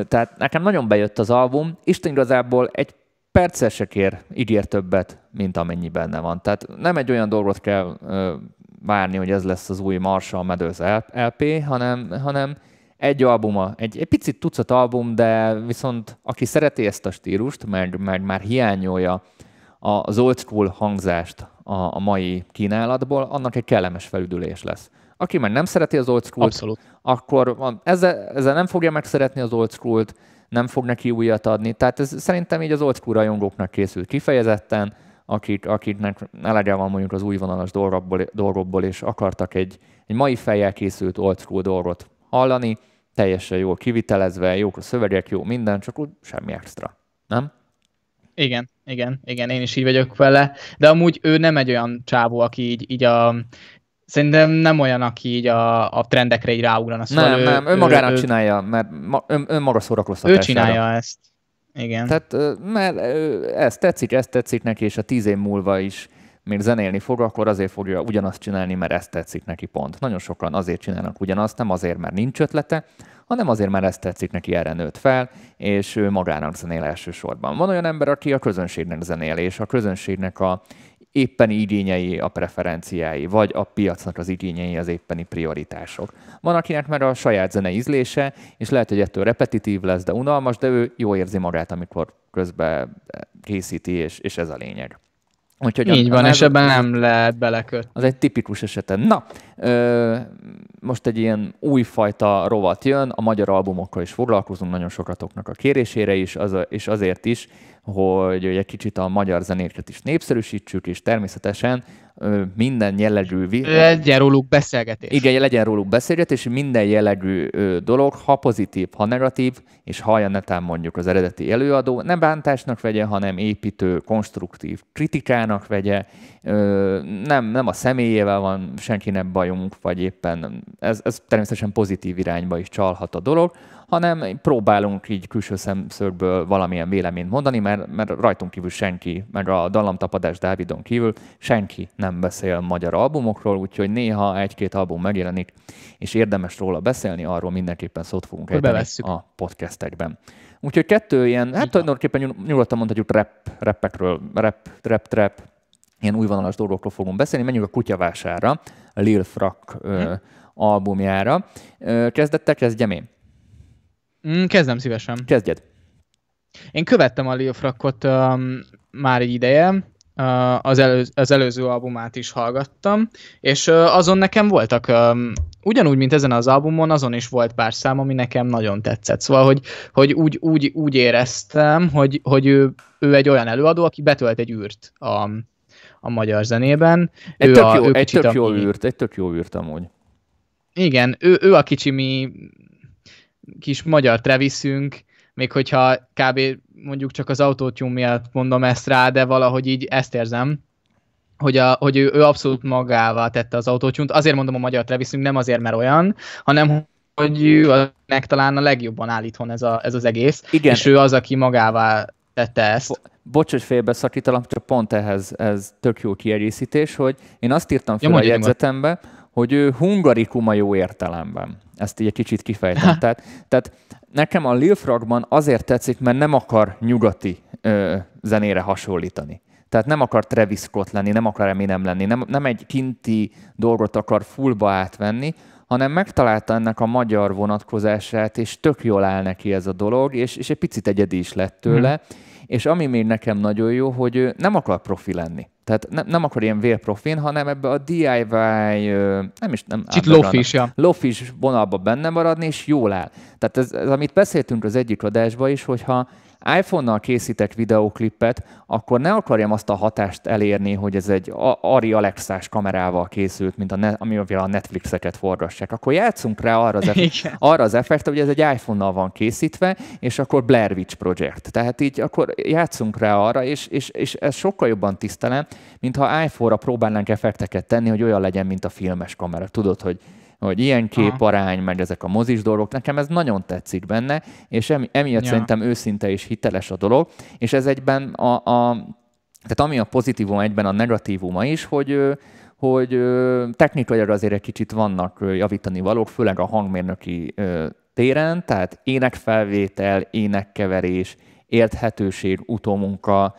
Tehát nekem nagyon bejött az album, Isten igazából egy perccel se kér, ígér többet, mint amennyi benne van. Tehát nem egy olyan dolgot kell várni, hogy ez lesz az új Marshall Meadows LP, hanem, hanem egy albuma, egy, egy picit tucat album, de viszont aki szereti ezt a stílust, meg, meg már hiányolja az old school hangzást a, mai kínálatból, annak egy kellemes felüdülés lesz. Aki már nem szereti az old school akkor ezzel, ezzel nem fogja megszeretni az old school nem fog neki újat adni. Tehát ez szerintem így az old school rajongóknak készült kifejezetten, akik, akiknek elege van mondjuk az újvonalas dolgokból, dolgokból, és akartak egy, egy mai fejjel készült old school dolgot hallani, teljesen jól kivitelezve, jók a szövegek, jó minden, csak úgy semmi extra. Nem? Igen, igen, igen, én is így vagyok vele, de amúgy ő nem egy olyan csávó, aki így, így a Szerintem nem olyan, aki így a, a trendekre így ráugrana. Szóval nem, ő, nem, ő magának ő, csinálja, mert ma, ön, ön maga szórakoztatására. Ő csinálja ezt. Igen. Tehát, mert ez tetszik, ez tetszik neki, és a tíz év múlva is még zenélni fog, akkor azért fogja ugyanazt csinálni, mert ez tetszik neki pont. Nagyon sokan azért csinálnak ugyanazt, nem azért, mert nincs ötlete, hanem azért, mert ezt tetszik neki, erre nőtt fel, és ő magának zenél elsősorban. Van olyan ember, aki a közönségnek zenél, és a közönségnek a éppeni igényei a preferenciái, vagy a piacnak az igényei az éppeni prioritások. Van, akinek már a saját zene ízlése, és lehet, hogy ettől repetitív lesz, de unalmas, de ő jó érzi magát, amikor közben készíti, és, és ez a lényeg. Úgyhogy Így van, és ebben nem lehet belekötni. Az egy tipikus esete. Na, ö, most egy ilyen újfajta rovat jön, a magyar albumokkal is foglalkozunk, nagyon sokatoknak a kérésére is, az, és azért is, hogy egy kicsit a magyar zenéket is népszerűsítsük, és természetesen minden jellegű... Legyen róluk beszélgetés. Igen, legyen róluk beszélgetés, minden jellegű dolog, ha pozitív, ha negatív, és hallja netán mondjuk az eredeti előadó, nem bántásnak vegye, hanem építő, konstruktív kritikának vegye, nem, nem a személyével van senkinek bajunk, vagy éppen ez, ez természetesen pozitív irányba is csalhat a dolog, hanem próbálunk így külső szemszögből valamilyen véleményt mondani, mert, mert rajtunk kívül senki, meg a dallamtapadás Dávidon kívül senki nem beszél magyar albumokról, úgyhogy néha egy-két album megjelenik, és érdemes róla beszélni, arról mindenképpen szót fogunk ejteni a podcastekben. Úgyhogy kettő ilyen, hát tulajdonképpen nyugodtan mondhatjuk rap, rappekről, rap, rap, trap, ilyen újvonalas dolgokról fogunk beszélni. Menjünk a kutyavására, Lil Frak hm. albumjára. Kezdettel kezdjem én. Mm, kezdem szívesen. Kezdjed. Én követtem a Lil Frakot um, már egy ideje, uh, az, előz, az előző albumát is hallgattam, és uh, azon nekem voltak, um, ugyanúgy, mint ezen az albumon, azon is volt pár szám, ami nekem nagyon tetszett. Szóval, hogy, hogy úgy, úgy, úgy éreztem, hogy, hogy ő, ő egy olyan előadó, aki betölt egy űrt a, a magyar zenében. Egy ő tök, a, jó, ő egy tök jó űrt, egy tök jó űrt amúgy. Igen, ő, ő a kicsi mi kis magyar Travisünk, még hogyha kb. mondjuk csak az autótyúm miatt mondom ezt rá, de valahogy így ezt érzem, hogy, a, hogy ő, ő abszolút magává tette az autótyúnt. Azért mondom a magyar Travisünk, nem azért, mert olyan, hanem hogy ő talán a legjobban áll itthon ez, a, ez az egész, Igen. és ő az, aki magává tette ezt. Bo- bocs, hogy félbeszakítalak, csak pont ehhez ez tök jó kiegészítés, hogy én azt írtam fel ja, a jegyzetembe, hogy ő hungarikuma jó értelemben. Ezt így egy kicsit kifejtem. tehát, tehát nekem a Lil Frogban azért tetszik, mert nem akar nyugati ö, zenére hasonlítani. Tehát nem akar Travis Scott lenni, nem akar Eminem lenni, nem, nem egy kinti dolgot akar fullba átvenni, hanem megtalálta ennek a magyar vonatkozását, és tök jól áll neki ez a dolog, és, és egy picit egyedi is lett tőle. Hmm. És ami még nekem nagyon jó, hogy ő nem akar profi lenni. Tehát ne, nem akar ilyen vérprofin, hanem ebbe a DIY, nem is nem. Kicsit lofis, ja. Lofis vonalba benne maradni, és jól áll. Tehát ez, ez, amit beszéltünk az egyik adásban is, hogyha iPhone-nal készítek videóklipet, akkor ne akarjam azt a hatást elérni, hogy ez egy Ari Alexás kamerával készült, mint a net, amivel a Netflixeket forgassák. Akkor játszunk rá arra az, eff- arra az effektre, hogy ez egy iPhone-nal van készítve, és akkor Blair Witch Project. Tehát így akkor játszunk rá arra, és, és, és ez sokkal jobban tisztelem, mintha iPhone-ra próbálnánk effekteket tenni, hogy olyan legyen, mint a filmes kamera. Tudod, hogy hogy ilyen képarány, meg ezek a mozis dolgok, nekem ez nagyon tetszik benne, és emiatt ja. szerintem őszinte és hiteles a dolog, és ez egyben a, a tehát ami a pozitívum, egyben a negatívuma is, hogy hogy technikailag azért egy kicsit vannak javítani valók, főleg a hangmérnöki téren, tehát énekfelvétel, énekkeverés, érthetőség, utómunka,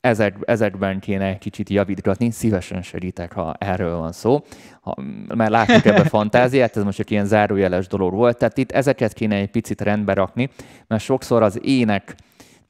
ezek, ezekben kéne egy kicsit javítgatni, szívesen segítek, ha erről van szó, ha, mert látjuk ebbe fantáziát, ez most csak ilyen zárójeles dolog volt, tehát itt ezeket kéne egy picit rendbe rakni, mert sokszor az ének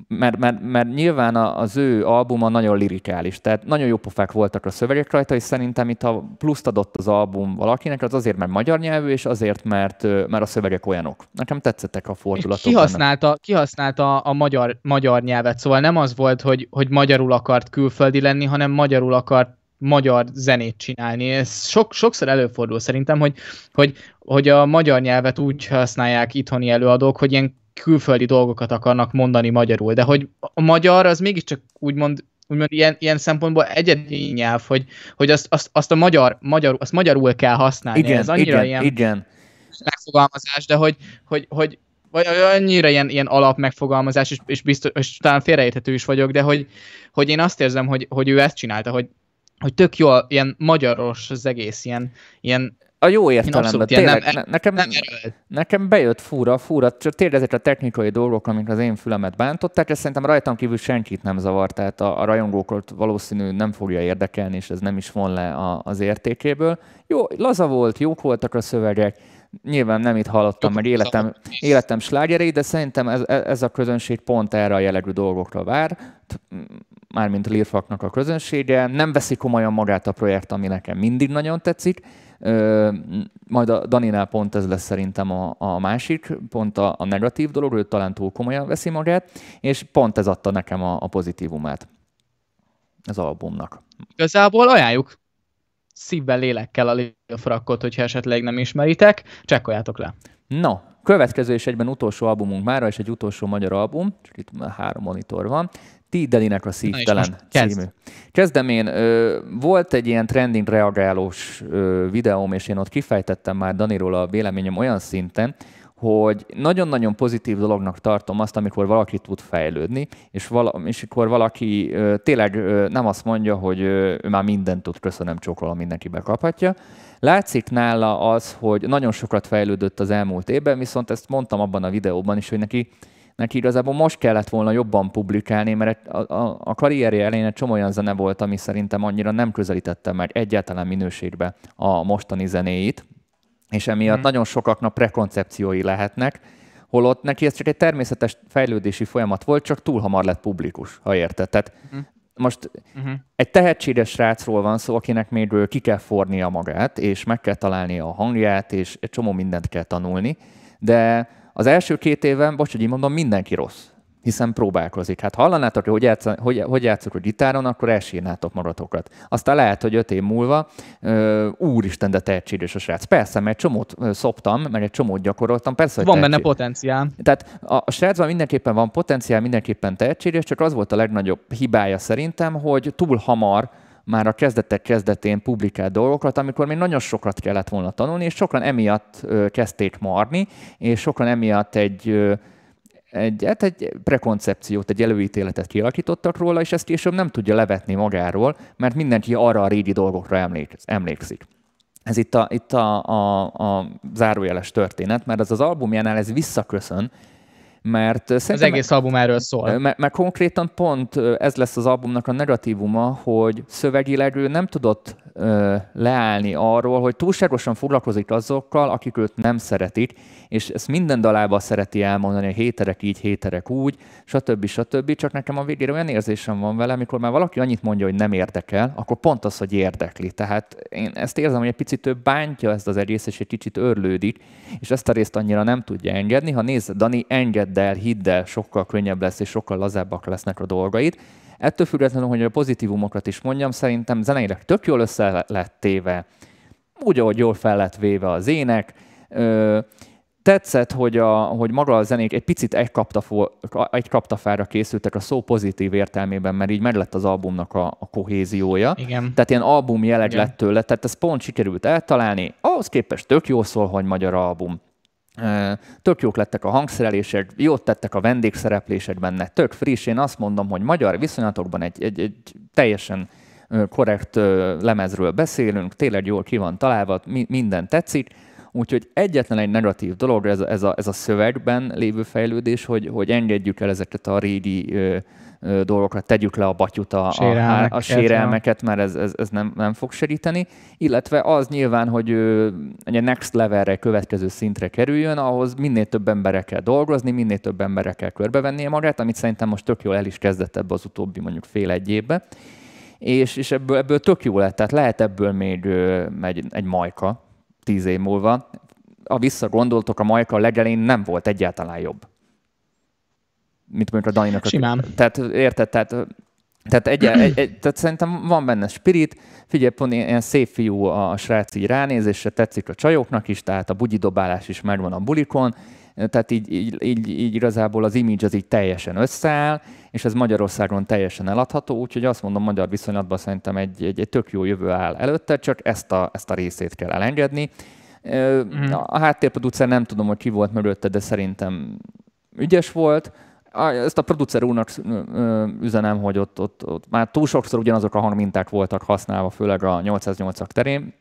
mert, mert, mert nyilván az ő albuma nagyon lirikális, tehát nagyon jó pofák voltak a szövegek rajta, és szerintem itt a pluszt adott az album valakinek, az azért, mert magyar nyelvű, és azért, mert, mert a szövegek olyanok. Nekem tetszettek a fordulatok. kihasználta, kihasználta a magyar, magyar nyelvet, szóval nem az volt, hogy, hogy magyarul akart külföldi lenni, hanem magyarul akart magyar zenét csinálni. Ez sok, sokszor előfordul szerintem, hogy, hogy, hogy a magyar nyelvet úgy használják itthoni előadók, hogy ilyen külföldi dolgokat akarnak mondani magyarul, de hogy a magyar az mégiscsak úgymond úgymond ilyen, ilyen szempontból egyedi nyelv, hogy, hogy azt, azt, azt a magyar, magyar, azt magyarul kell használni. Igen, Ez annyira igen, ilyen igen. megfogalmazás, de hogy, hogy, hogy vagy annyira ilyen, ilyen alap megfogalmazás, és, és, biztos, és talán félreérthető is vagyok, de hogy, hogy én azt érzem, hogy, hogy ő ezt csinálta, hogy, hogy tök jó, ilyen magyaros az egész, ilyen, ilyen a jó értelemben. Tényleg, nem, nekem, nem nekem bejött fura, fura, csak tényleg ezek a technikai dolgok, amik az én fülemet bántották, és szerintem rajtam kívül senkit nem zavar, tehát a, a rajongókat valószínű nem fogja érdekelni, és ez nem is von le a, az értékéből. Jó, laza volt, jók voltak a szövegek, nyilván nem itt hallottam, mert életem, életem slágerei, de szerintem ez, ez a közönség pont erre a jellegű dolgokra vár mármint Lirfaknak a közönsége, nem veszi komolyan magát a projekt, ami nekem mindig nagyon tetszik, Ö, majd a Daninál pont ez lesz szerintem a, a másik, pont a, a negatív dolog, ő talán túl komolyan veszi magát, és pont ez adta nekem a, a pozitívumát az albumnak. Igazából ajánljuk szívvel, lélekkel a Lilfrakot, hogyha esetleg nem ismeritek, csekkoljátok le. No, következő és egyben utolsó albumunk mára, és egy utolsó magyar album, csak itt már három monitor van, Ti Delinek a szívtelen kezd. című. Kezdem én. Ö, volt egy ilyen trending reagálós ö, videóm, és én ott kifejtettem már Daniról a véleményem olyan szinten, hogy nagyon-nagyon pozitív dolognak tartom azt, amikor valaki tud fejlődni, és, vala, és akkor valaki ö, tényleg ö, nem azt mondja, hogy ö, ő már mindent tud, köszönöm, csókolom, mindenki bekaphatja. Látszik nála az, hogy nagyon sokat fejlődött az elmúlt évben, viszont ezt mondtam abban a videóban is, hogy neki neki igazából most kellett volna jobban publikálni, mert a, a, a karrierje elején egy csomó olyan zene volt, ami szerintem annyira nem közelítette meg egyáltalán minőségbe a mostani zenéit, és emiatt hmm. nagyon sokaknak prekoncepciói lehetnek, holott neki ez csak egy természetes fejlődési folyamat volt, csak túl hamar lett publikus, ha érted. Tehát hmm. most uh-huh. egy tehetséges srácról van szó, akinek még ki kell fornia magát, és meg kell találnia a hangját, és egy csomó mindent kell tanulni, de az első két évben, bocs, hogy így mondom, mindenki rossz hiszen próbálkozik. Hát hallanátok, hogy, játsz, hogy, hogy játszok a gitáron, akkor elsírnátok magatokat. Aztán lehet, hogy öt év múlva, ö, úristen, de tehetséges a srác. Persze, mert egy csomót szoptam, meg egy csomót gyakoroltam. Persze, hogy van tehetség. benne potenciál. Tehát a, a srácban mindenképpen van potenciál, mindenképpen tehetséges, csak az volt a legnagyobb hibája szerintem, hogy túl hamar már a kezdetek kezdetén publikált dolgokat, amikor még nagyon sokat kellett volna tanulni, és sokan emiatt kezdték marni, és sokan emiatt egy egy, hát egy prekoncepciót, egy előítéletet kialakítottak róla, és ezt később nem tudja levetni magáról, mert mindenki arra a régi dolgokra emlékszik. Ez itt a, itt a, a, a zárójeles történet, mert az az albumjánál ez visszaköszön, mert az egész album erről szól. Mert, mert konkrétan pont ez lesz az albumnak a negatívuma, hogy szövegileg ő nem tudott leállni arról, hogy túlságosan foglalkozik azokkal, akik őt nem szeretik, és ezt minden dalában szereti elmondani, hogy héterek így, héterek úgy, stb. stb. Csak nekem a végére olyan érzésem van vele, amikor már valaki annyit mondja, hogy nem érdekel, akkor pont az, hogy érdekli. Tehát én ezt érzem, hogy egy picit több bántja ezt az egész, és egy kicsit örlődik, és ezt a részt annyira nem tudja engedni. Ha nézd, Dani, engedd el, hidd el, sokkal könnyebb lesz, és sokkal lazábbak lesznek a dolgaid. Ettől függetlenül, hogy a pozitívumokat is mondjam, szerintem zeneileg tök jól össze lett téve, úgy, ahogy jól fel lett véve az ének, tetszett, hogy, a, hogy maga a zenék egy picit egy, kapta, egy kaptafára készültek a szó pozitív értelmében, mert így meg lett az albumnak a, a kohéziója. Igen. Tehát ilyen album jeleg lett tőle, tehát ez pont sikerült eltalálni. Ahhoz képest tök jó szól, hogy magyar album. Tök jók lettek a hangszerelések, jót tettek a vendégszereplések benne, tök friss. Én azt mondom, hogy magyar viszonyatokban egy, egy, egy teljesen korrekt lemezről beszélünk, tényleg jól ki van találva, minden tetszik Úgyhogy egyetlen egy negatív dolog ez ez a, ez a szövegben lévő fejlődés, hogy, hogy engedjük el ezeket a régi dolgokat, tegyük le a batyut, a, Sérelmek, a, a sérelmeket, mert ez, ez, ez nem, nem fog segíteni. Illetve az nyilván, hogy egy next levelre, következő szintre kerüljön, ahhoz minél több emberre kell dolgozni, minél több emberre kell körbevennie magát, amit szerintem most tök jól el is kezdett ebbe az utóbbi mondjuk fél egy évbe és, és ebből, ebből tök jó lett, tehát lehet ebből még egy, egy majka, tíz év múlva, ha visszagondoltok, a Majka legelén nem volt egyáltalán jobb. Mint mondjuk a Daninak. Simán. Tehát érted, tehát tehát, egy, egy, egy, tehát szerintem van benne spirit, figyelj, pont ilyen szép fiú a srác így ránézésre, tetszik a csajoknak is, tehát a bugyidobálás is megvan a bulikon, tehát így, így, így, így igazából az image az így teljesen összeáll, és ez Magyarországon teljesen eladható, úgyhogy azt mondom, magyar viszonylatban szerintem egy, egy, egy tök jó jövő áll előtte, csak ezt a, ezt a részét kell elengedni. Mm. A háttérproducer nem tudom, hogy ki volt mögötte, de szerintem ügyes volt. Ezt a producer úrnak üzenem, hogy ott, ott, ott már túl sokszor ugyanazok a hangminták voltak használva, főleg a 808-ak terén,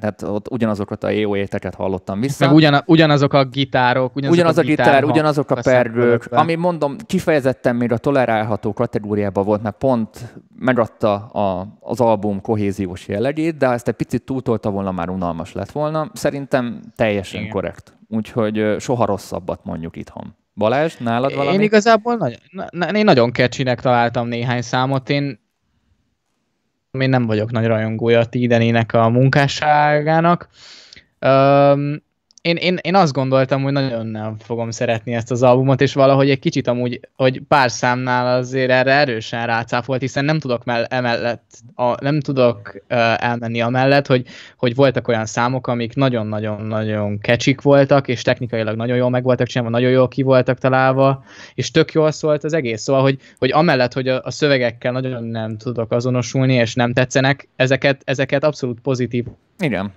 tehát ott ugyanazokat a EOE-teket hallottam vissza. Meg ugyan, ugyanazok a gitárok, ugyanazok ugyanaz a, a gitár, ugyanazok a pergők, ami mondom, kifejezetten még a tolerálható kategóriában volt, mert pont megadta a, az album kohéziós jellegét, de ha ezt egy picit túltolta volna, már unalmas lett volna. Szerintem teljesen Igen. korrekt. Úgyhogy soha rosszabbat mondjuk itthon. Balázs, nálad valami? Én igazából nagyon, na, én nagyon kecsinek találtam néhány számot. Én, én nem vagyok nagy rajongója a Tidenének a munkásságának. Um, én, én, én azt gondoltam, hogy nagyon nem fogom szeretni ezt az albumot, és valahogy egy kicsit amúgy, hogy pár számnál azért erre erősen rácáfolt, hiszen nem tudok mell- emellett, a, nem tudok uh, elmenni amellett, hogy, hogy voltak olyan számok, amik nagyon-nagyon-nagyon kecsik voltak, és technikailag nagyon jól meg voltak csinálva, nagyon jól ki voltak találva, és tök jól szólt az egész. Szóval, hogy, hogy amellett, hogy a, a szövegekkel nagyon nem tudok azonosulni, és nem tetszenek, ezeket, ezeket abszolút pozitív Igen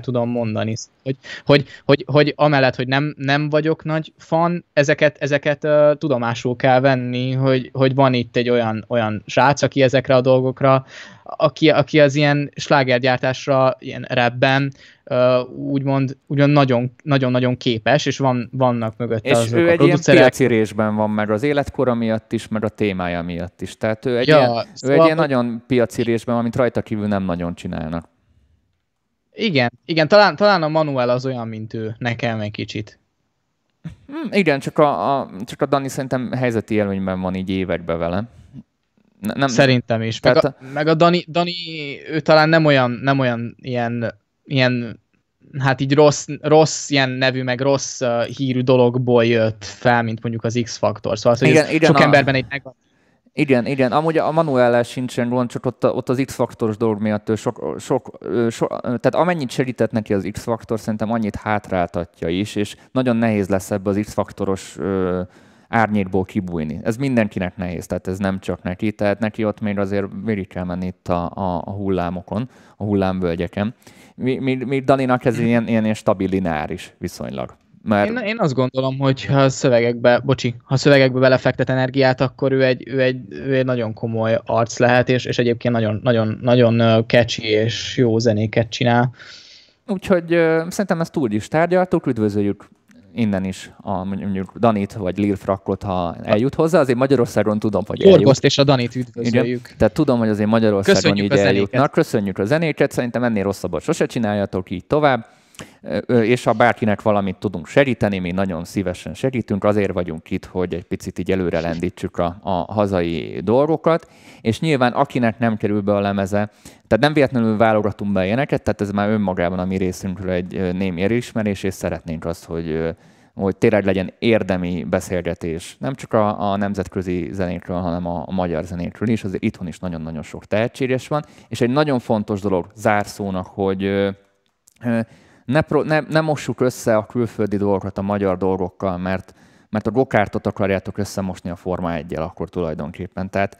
tudom mondani. Hogy, hogy, hogy, hogy amellett, hogy nem, nem vagyok nagy fan, ezeket, ezeket uh, tudomásul kell venni, hogy, hogy van itt egy olyan, olyan srác, aki ezekre a dolgokra, aki, aki az ilyen slágergyártásra, ilyen rapben, uh, úgymond, úgymond nagyon, nagyon-nagyon képes, és van, vannak mögötte és azok ő a egy ilyen piaci részben van, meg az életkora miatt is, meg a témája miatt is. Tehát ő egy, ja, ilyen, szóval ő egy ilyen nagyon piaci részben van, amit rajta kívül nem nagyon csinálnak. Igen, igen, talán, talán a Manuel az olyan, mint ő, nekem egy kicsit. Hmm, igen, csak a, a, csak a Dani szerintem helyzeti élményben van így évekbe vele. Nem, Szerintem is. Meg, a, meg a Dani, Dani, ő talán nem olyan, nem olyan ilyen, ilyen hát így rossz, rossz ilyen nevű, meg rossz uh, hírű dologból jött fel, mint mondjuk az X-faktor. Szóval az, igen, igen, sok a... emberben egy negatív igen, igen. Amúgy a manuel sincsen gond, csak ott, ott az X-faktoros dolog miatt sok, sok, sok, tehát amennyit segített neki az X-faktor, szerintem annyit hátráltatja is, és nagyon nehéz lesz ebbe az X-faktoros árnyékból kibújni. Ez mindenkinek nehéz, tehát ez nem csak neki, tehát neki ott még azért végig kell menni itt a, a, a hullámokon, a hullámvölgyeken. Mi, mi, mi Daninak ez ilyen, ilyen stabil lineáris viszonylag. Mert... Én, én azt gondolom, hogy ha a szövegekbe, bocsi, ha a szövegekbe belefektet energiát, akkor ő egy, ő egy, ő egy nagyon komoly arc lehet, és, és egyébként nagyon, nagyon, nagyon catchy és jó zenéket csinál. Úgyhogy uh, szerintem ezt túl is tárgyaltuk, üdvözöljük innen is a, mondjuk Danit vagy Lil Frakkot, ha eljut hozzá. Azért Magyarországon tudom, hogy eljut. és a Danit üdvözöljük. Igen, tehát tudom, hogy azért Magyarországon Köszönjük így eljutnak. Köszönjük a zenéket, szerintem ennél rosszabbat sose csináljatok így tovább és ha bárkinek valamit tudunk segíteni, mi nagyon szívesen segítünk, azért vagyunk itt, hogy egy picit így előre lendítsük a, a hazai dolgokat, és nyilván akinek nem kerül be a lemeze, tehát nem véletlenül válogatunk be ilyeneket, tehát ez már önmagában a mi részünkről egy némi elismerés, és szeretnénk azt, hogy hogy tényleg legyen érdemi beszélgetés, nem csak a, a nemzetközi zenékről, hanem a, a magyar zenékről is, azért itthon is nagyon-nagyon sok tehetséges van, és egy nagyon fontos dolog zárszónak, hogy ne, pro, ne, ne mossuk össze a külföldi dolgokat a magyar dolgokkal, mert, mert a gokártot akarjátok összemosni a Forma 1 akkor tulajdonképpen. Tehát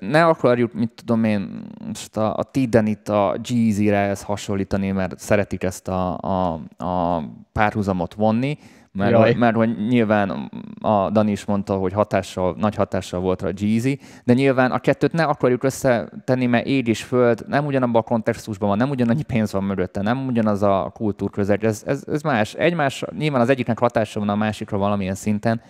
ne akarjuk, mit tudom én, most a, a Tidenit a Jeezy-re hasonlítani, mert szeretik ezt a, a, a párhuzamot vonni, mert, hogy, mert hogy nyilván a Dani is mondta, hogy hatással, nagy hatással volt a Jeezy, de nyilván a kettőt ne akarjuk összetenni, mert ég és föld nem ugyanabban a kontextusban van, nem ugyanannyi pénz van mögötte, nem ugyanaz a kultúrközeg, ez, ez, ez más. Egymás, nyilván az egyiknek hatása van a másikra valamilyen szinten,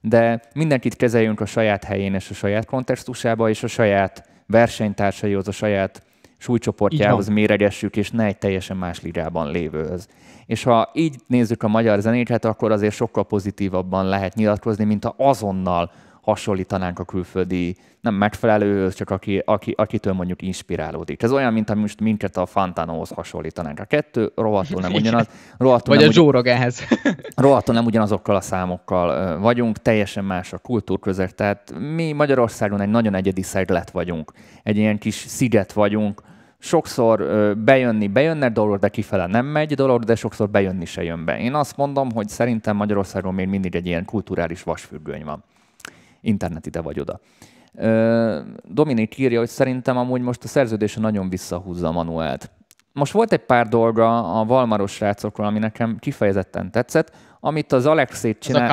de mindenkit kezeljünk a saját helyén és a saját kontextusába, és a saját versenytársaihoz, a saját súlycsoportjához méregessük, és ne egy teljesen más ligában lévőhöz. És ha így nézzük a magyar zenéket, akkor azért sokkal pozitívabban lehet nyilatkozni, mint ha azonnal hasonlítanánk a külföldi, nem megfelelőhöz, csak aki, aki, akitől mondjuk inspirálódik. Ez olyan, mint ha most minket a Fantanóhoz hasonlítanánk. A kettő rohadtul nem ugyanaz. Rohadtul Vagy nem a Joe Roganhez. rohadtul nem ugyanazokkal a számokkal vagyunk, teljesen más a kultúrközeg. Tehát mi Magyarországon egy nagyon egyedi szeglet vagyunk. Egy ilyen kis sziget vagyunk, sokszor bejönni, bejönne dolog, de kifele nem megy dolog, de sokszor bejönni se jön be. Én azt mondom, hogy szerintem Magyarországon még mindig egy ilyen kulturális vasfüggöny van. Internet ide vagy oda. Dominik írja, hogy szerintem amúgy most a szerződése nagyon visszahúzza manuelt. Most volt egy pár dolga a Valmaros srácokról, ami nekem kifejezetten tetszett, amit az Alexét csinált.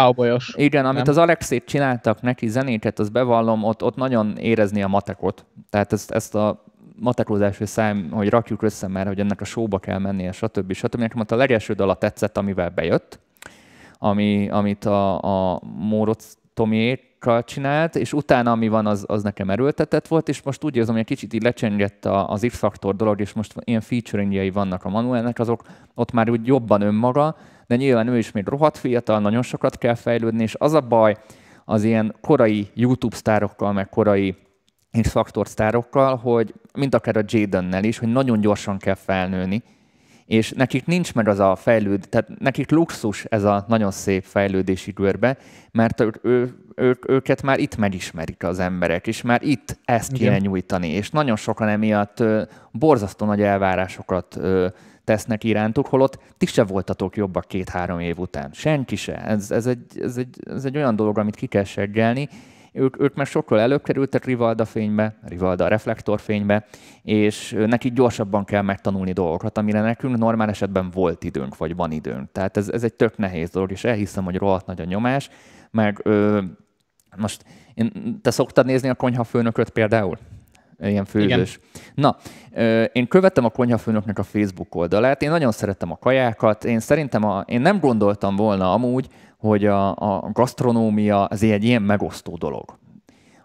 Igen, amit nem? az Alexét csináltak neki zenéket, az bevallom, ott, ott nagyon érezni a matekot. Tehát ezt, ezt a matekozási szám, hogy rakjuk össze, mert hogy ennek a showba kell mennie, stb. stb. Nekem ott a legelső dala tetszett, amivel bejött, ami, amit a, a Móroc Tomiékkal csinált, és utána, ami van, az, az nekem erőltetett volt, és most úgy érzem, hogy egy kicsit így lecsengett az X-faktor dolog, és most ilyen featuringjei vannak a Manuelnek, azok ott már úgy jobban önmaga, de nyilván ő is még rohadt fiatal, nagyon sokat kell fejlődni, és az a baj az ilyen korai YouTube sztárokkal, meg korai X-faktor sztárokkal, hogy mint akár a Jadennel is, hogy nagyon gyorsan kell felnőni, és nekik nincs meg az a fejlőd, tehát nekik luxus ez a nagyon szép fejlődési görbe, mert ő, ő, ő, őket már itt megismerik az emberek, és már itt ezt kéne Igen. nyújtani, és nagyon sokan emiatt ö, borzasztó nagy elvárásokat ö, tesznek irántuk, holott ti se voltatok jobbak két-három év után. Senki se. Ez, ez, egy, ez, egy, ez egy olyan dolog, amit ki kell seggelni, ők, ők már sokkal előbb kerültek Rivalda fénybe, Rivalda reflektorfénybe, és nekik gyorsabban kell megtanulni dolgokat, amire nekünk normál esetben volt időnk, vagy van időnk. Tehát ez, ez egy tök nehéz dolog, és elhiszem, hogy rohadt nagy a nyomás, meg ö, most én, te szoktad nézni a konyhafőnököt például? Ilyen főzős. Igen. Na, én követtem a konyhafőnöknek a Facebook oldalát, én nagyon szeretem a kajákat, én szerintem a, én nem gondoltam volna amúgy, hogy a, a gasztronómia az egy ilyen megosztó dolog.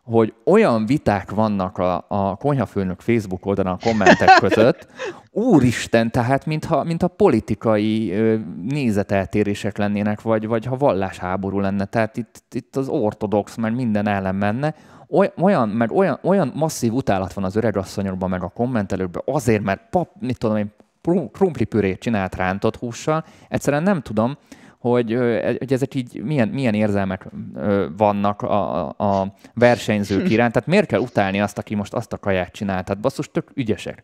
Hogy olyan viták vannak a, a konyhafőnök Facebook oldalon a kommentek között, úristen, tehát mintha, mintha politikai nézeteltérések lennének, vagy, vagy ha vallásháború lenne. Tehát itt, itt az ortodox, mert minden ellen menne. Olyan, meg olyan, olyan masszív utálat van az öregasszonyokban, meg a kommentelőkben, azért, mert pap, mit tudom én, krumplipürét csinált rántott hússal, egyszerűen nem tudom, hogy, hogy ezek így milyen, milyen érzelmek vannak a, a versenyzők iránt. Tehát miért kell utálni azt, aki most azt a kaját csinál? Tehát basszus, tök ügyesek.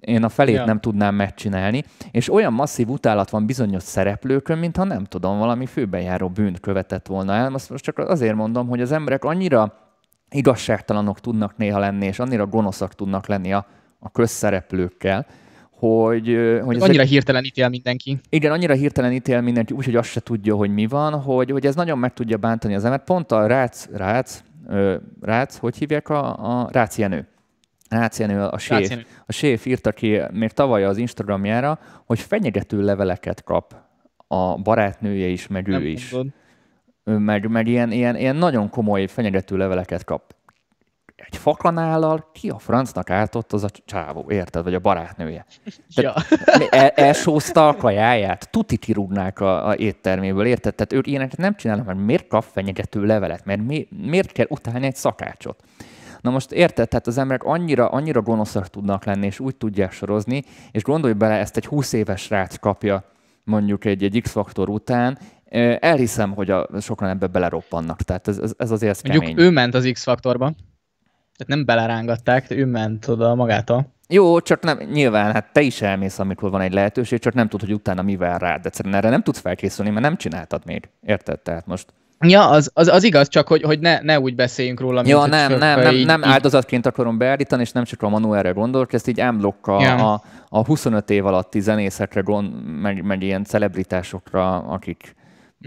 Én a felét ja. nem tudnám megcsinálni, és olyan masszív utálat van bizonyos szereplőkön, mintha nem tudom, valami főbenjáró bűnt követett volna el. Most, most csak azért mondom, hogy az emberek annyira igazságtalanok tudnak néha lenni, és annyira gonoszak tudnak lenni a, a közszereplőkkel, hogy... hogy annyira egy... hirtelen ítél mindenki. Igen, annyira hirtelen ítél mindenki, úgyhogy azt se tudja, hogy mi van, hogy, hogy ez nagyon meg tudja bántani az embert. Pont a Rác, Rác, Rác, hogy hívják a, a Rác Jenő. Rác Jenő, a séf, a séf írta ki még tavaly az Instagramjára, hogy fenyegető leveleket kap a barátnője is, meg Nem ő is. Meg, meg ilyen, ilyen, ilyen nagyon komoly fenyegető leveleket kap egy fakanállal ki a francnak átott az a csávó, érted? Vagy a barátnője. Ja. El, elsózta a kajáját, tuti kirúgnák a, a étterméből, érted? Tehát ők ilyeneket nem csinálnak, mert miért kap fenyegető levelet? Mert mi, miért kell utálni egy szakácsot? Na most érted, tehát az emberek annyira, annyira gonoszak tudnak lenni, és úgy tudják sorozni, és gondolj bele, ezt egy 20 éves rác kapja mondjuk egy, egy X-faktor után, elhiszem, hogy a, sokan ebbe beleroppannak. Tehát ez, ez, azért kemény. Mondjuk ő ment az X-faktorban. Tehát nem belerángatták, ő ment oda magától. Jó, csak nem, nyilván, hát te is elmész, amikor van egy lehetőség, csak nem tudod, hogy utána mivel rád. Egyszerűen erre nem tudsz felkészülni, mert nem csináltad még. Érted? Tehát most... Ja, az, az, az igaz, csak hogy, hogy ne, ne úgy beszéljünk róla, mint Ja, nem, nem, nem, így, nem áldozatként akarom beállítani, és nem csak a Manuelre gondolok, ezt így ámblokk a, ja. a, a 25 év alatti zenészekre, gond, meg, meg ilyen celebritásokra, akik,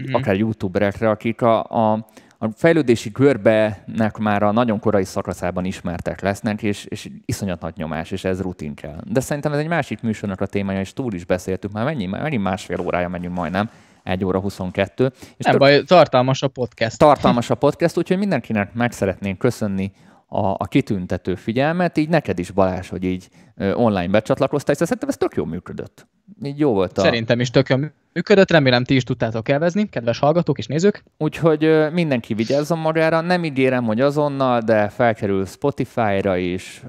uh-huh. akár youtuberekre, akik a, a, a fejlődési görbenek már a nagyon korai szakaszában ismertek lesznek, és, és iszonyat nagy nyomás, és ez rutin kell. De szerintem ez egy másik műsornak a témája, és túl is beszéltük, már mennyi, mennyi másfél órája megyünk majdnem, 1 óra 22. És Nem baj, tartalmas a podcast. Tartalmas a podcast, úgyhogy mindenkinek meg szeretnénk köszönni a, a kitüntető figyelmet, így neked is Balázs, hogy így online becsatlakoztál, és szerintem ez tök jó működött. Így jó volt a... Szerintem is tök jó működött, remélem ti is tudtátok elvezni, kedves hallgatók és nézők. Úgyhogy mindenki vigyázzon magára, nem ígérem, hogy azonnal, de felkerül Spotify-ra is,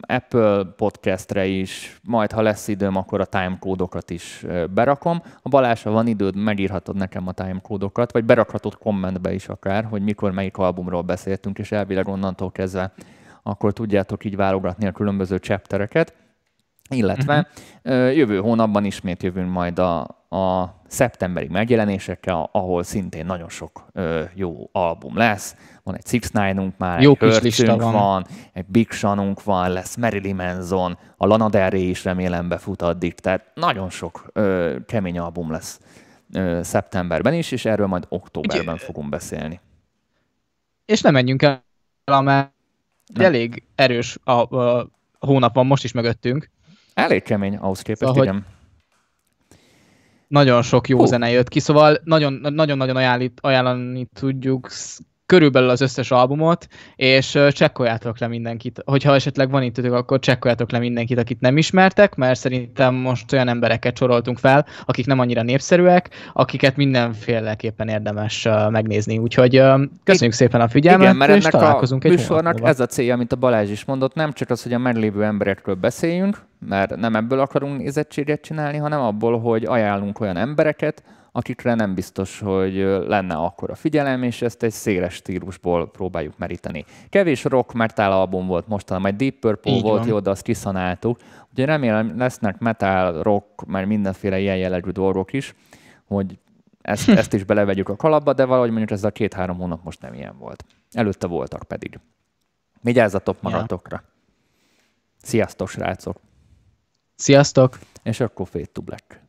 Apple podcastre is, majd ha lesz időm, akkor a timecódokat is berakom. A Balázs, ha van időd, megírhatod nekem a timecódokat, vagy berakhatod kommentbe is akár, hogy mikor melyik albumról beszéltünk, és elvileg onnantól kezdve akkor tudjátok így válogatni a különböző chaptereket. Illetve uh-huh. jövő hónapban ismét jövünk majd a, a szeptemberi megjelenésekkel, ahol szintén nagyon sok ö, jó album lesz. Van egy Six Nine-unk már, jó egy lista van. van, egy Big Seanunk van, lesz Marilyn Manson, a Lana Del Rey is remélem befut addig, tehát nagyon sok ö, kemény album lesz ö, szeptemberben is, és erről majd októberben fogunk beszélni. És nem menjünk el, mert elég erős a, a, a hónap van most is mögöttünk. Elég kemény ahhoz képest, szóval, igen. Nagyon sok jó Hú. zene jött ki, szóval nagyon-nagyon ajánlani tudjuk körülbelül az összes albumot, és csekkoljátok le mindenkit. Hogyha esetleg van itt akkor csekkoljátok le mindenkit, akit nem ismertek, mert szerintem most olyan embereket soroltunk fel, akik nem annyira népszerűek, akiket mindenféleképpen érdemes megnézni. Úgyhogy köszönjük szépen a figyelmet, Igen, mert és találkozunk a egy műsornak ez a célja, mint a Balázs is mondott, nem csak az, hogy a meglévő emberekről beszéljünk, mert nem ebből akarunk nézettséget csinálni, hanem abból, hogy ajánlunk olyan embereket, akikre nem biztos, hogy lenne akkor a figyelem, és ezt egy széles stílusból próbáljuk meríteni. Kevés rock metal album volt mostanában, majd Deep Purple Így volt van. jó, de azt kiszanáltuk. Ugye remélem lesznek metal, rock, mert mindenféle ilyen jellegű dolgok is, hogy ezt, ezt is belevegyük a kalapba, de valahogy mondjuk ez a két-három hónap most nem ilyen volt. Előtte voltak pedig. Vigyázzatok magatokra. Ja. Sziasztok, srácok! Sziasztok! És akkor Fade to Black.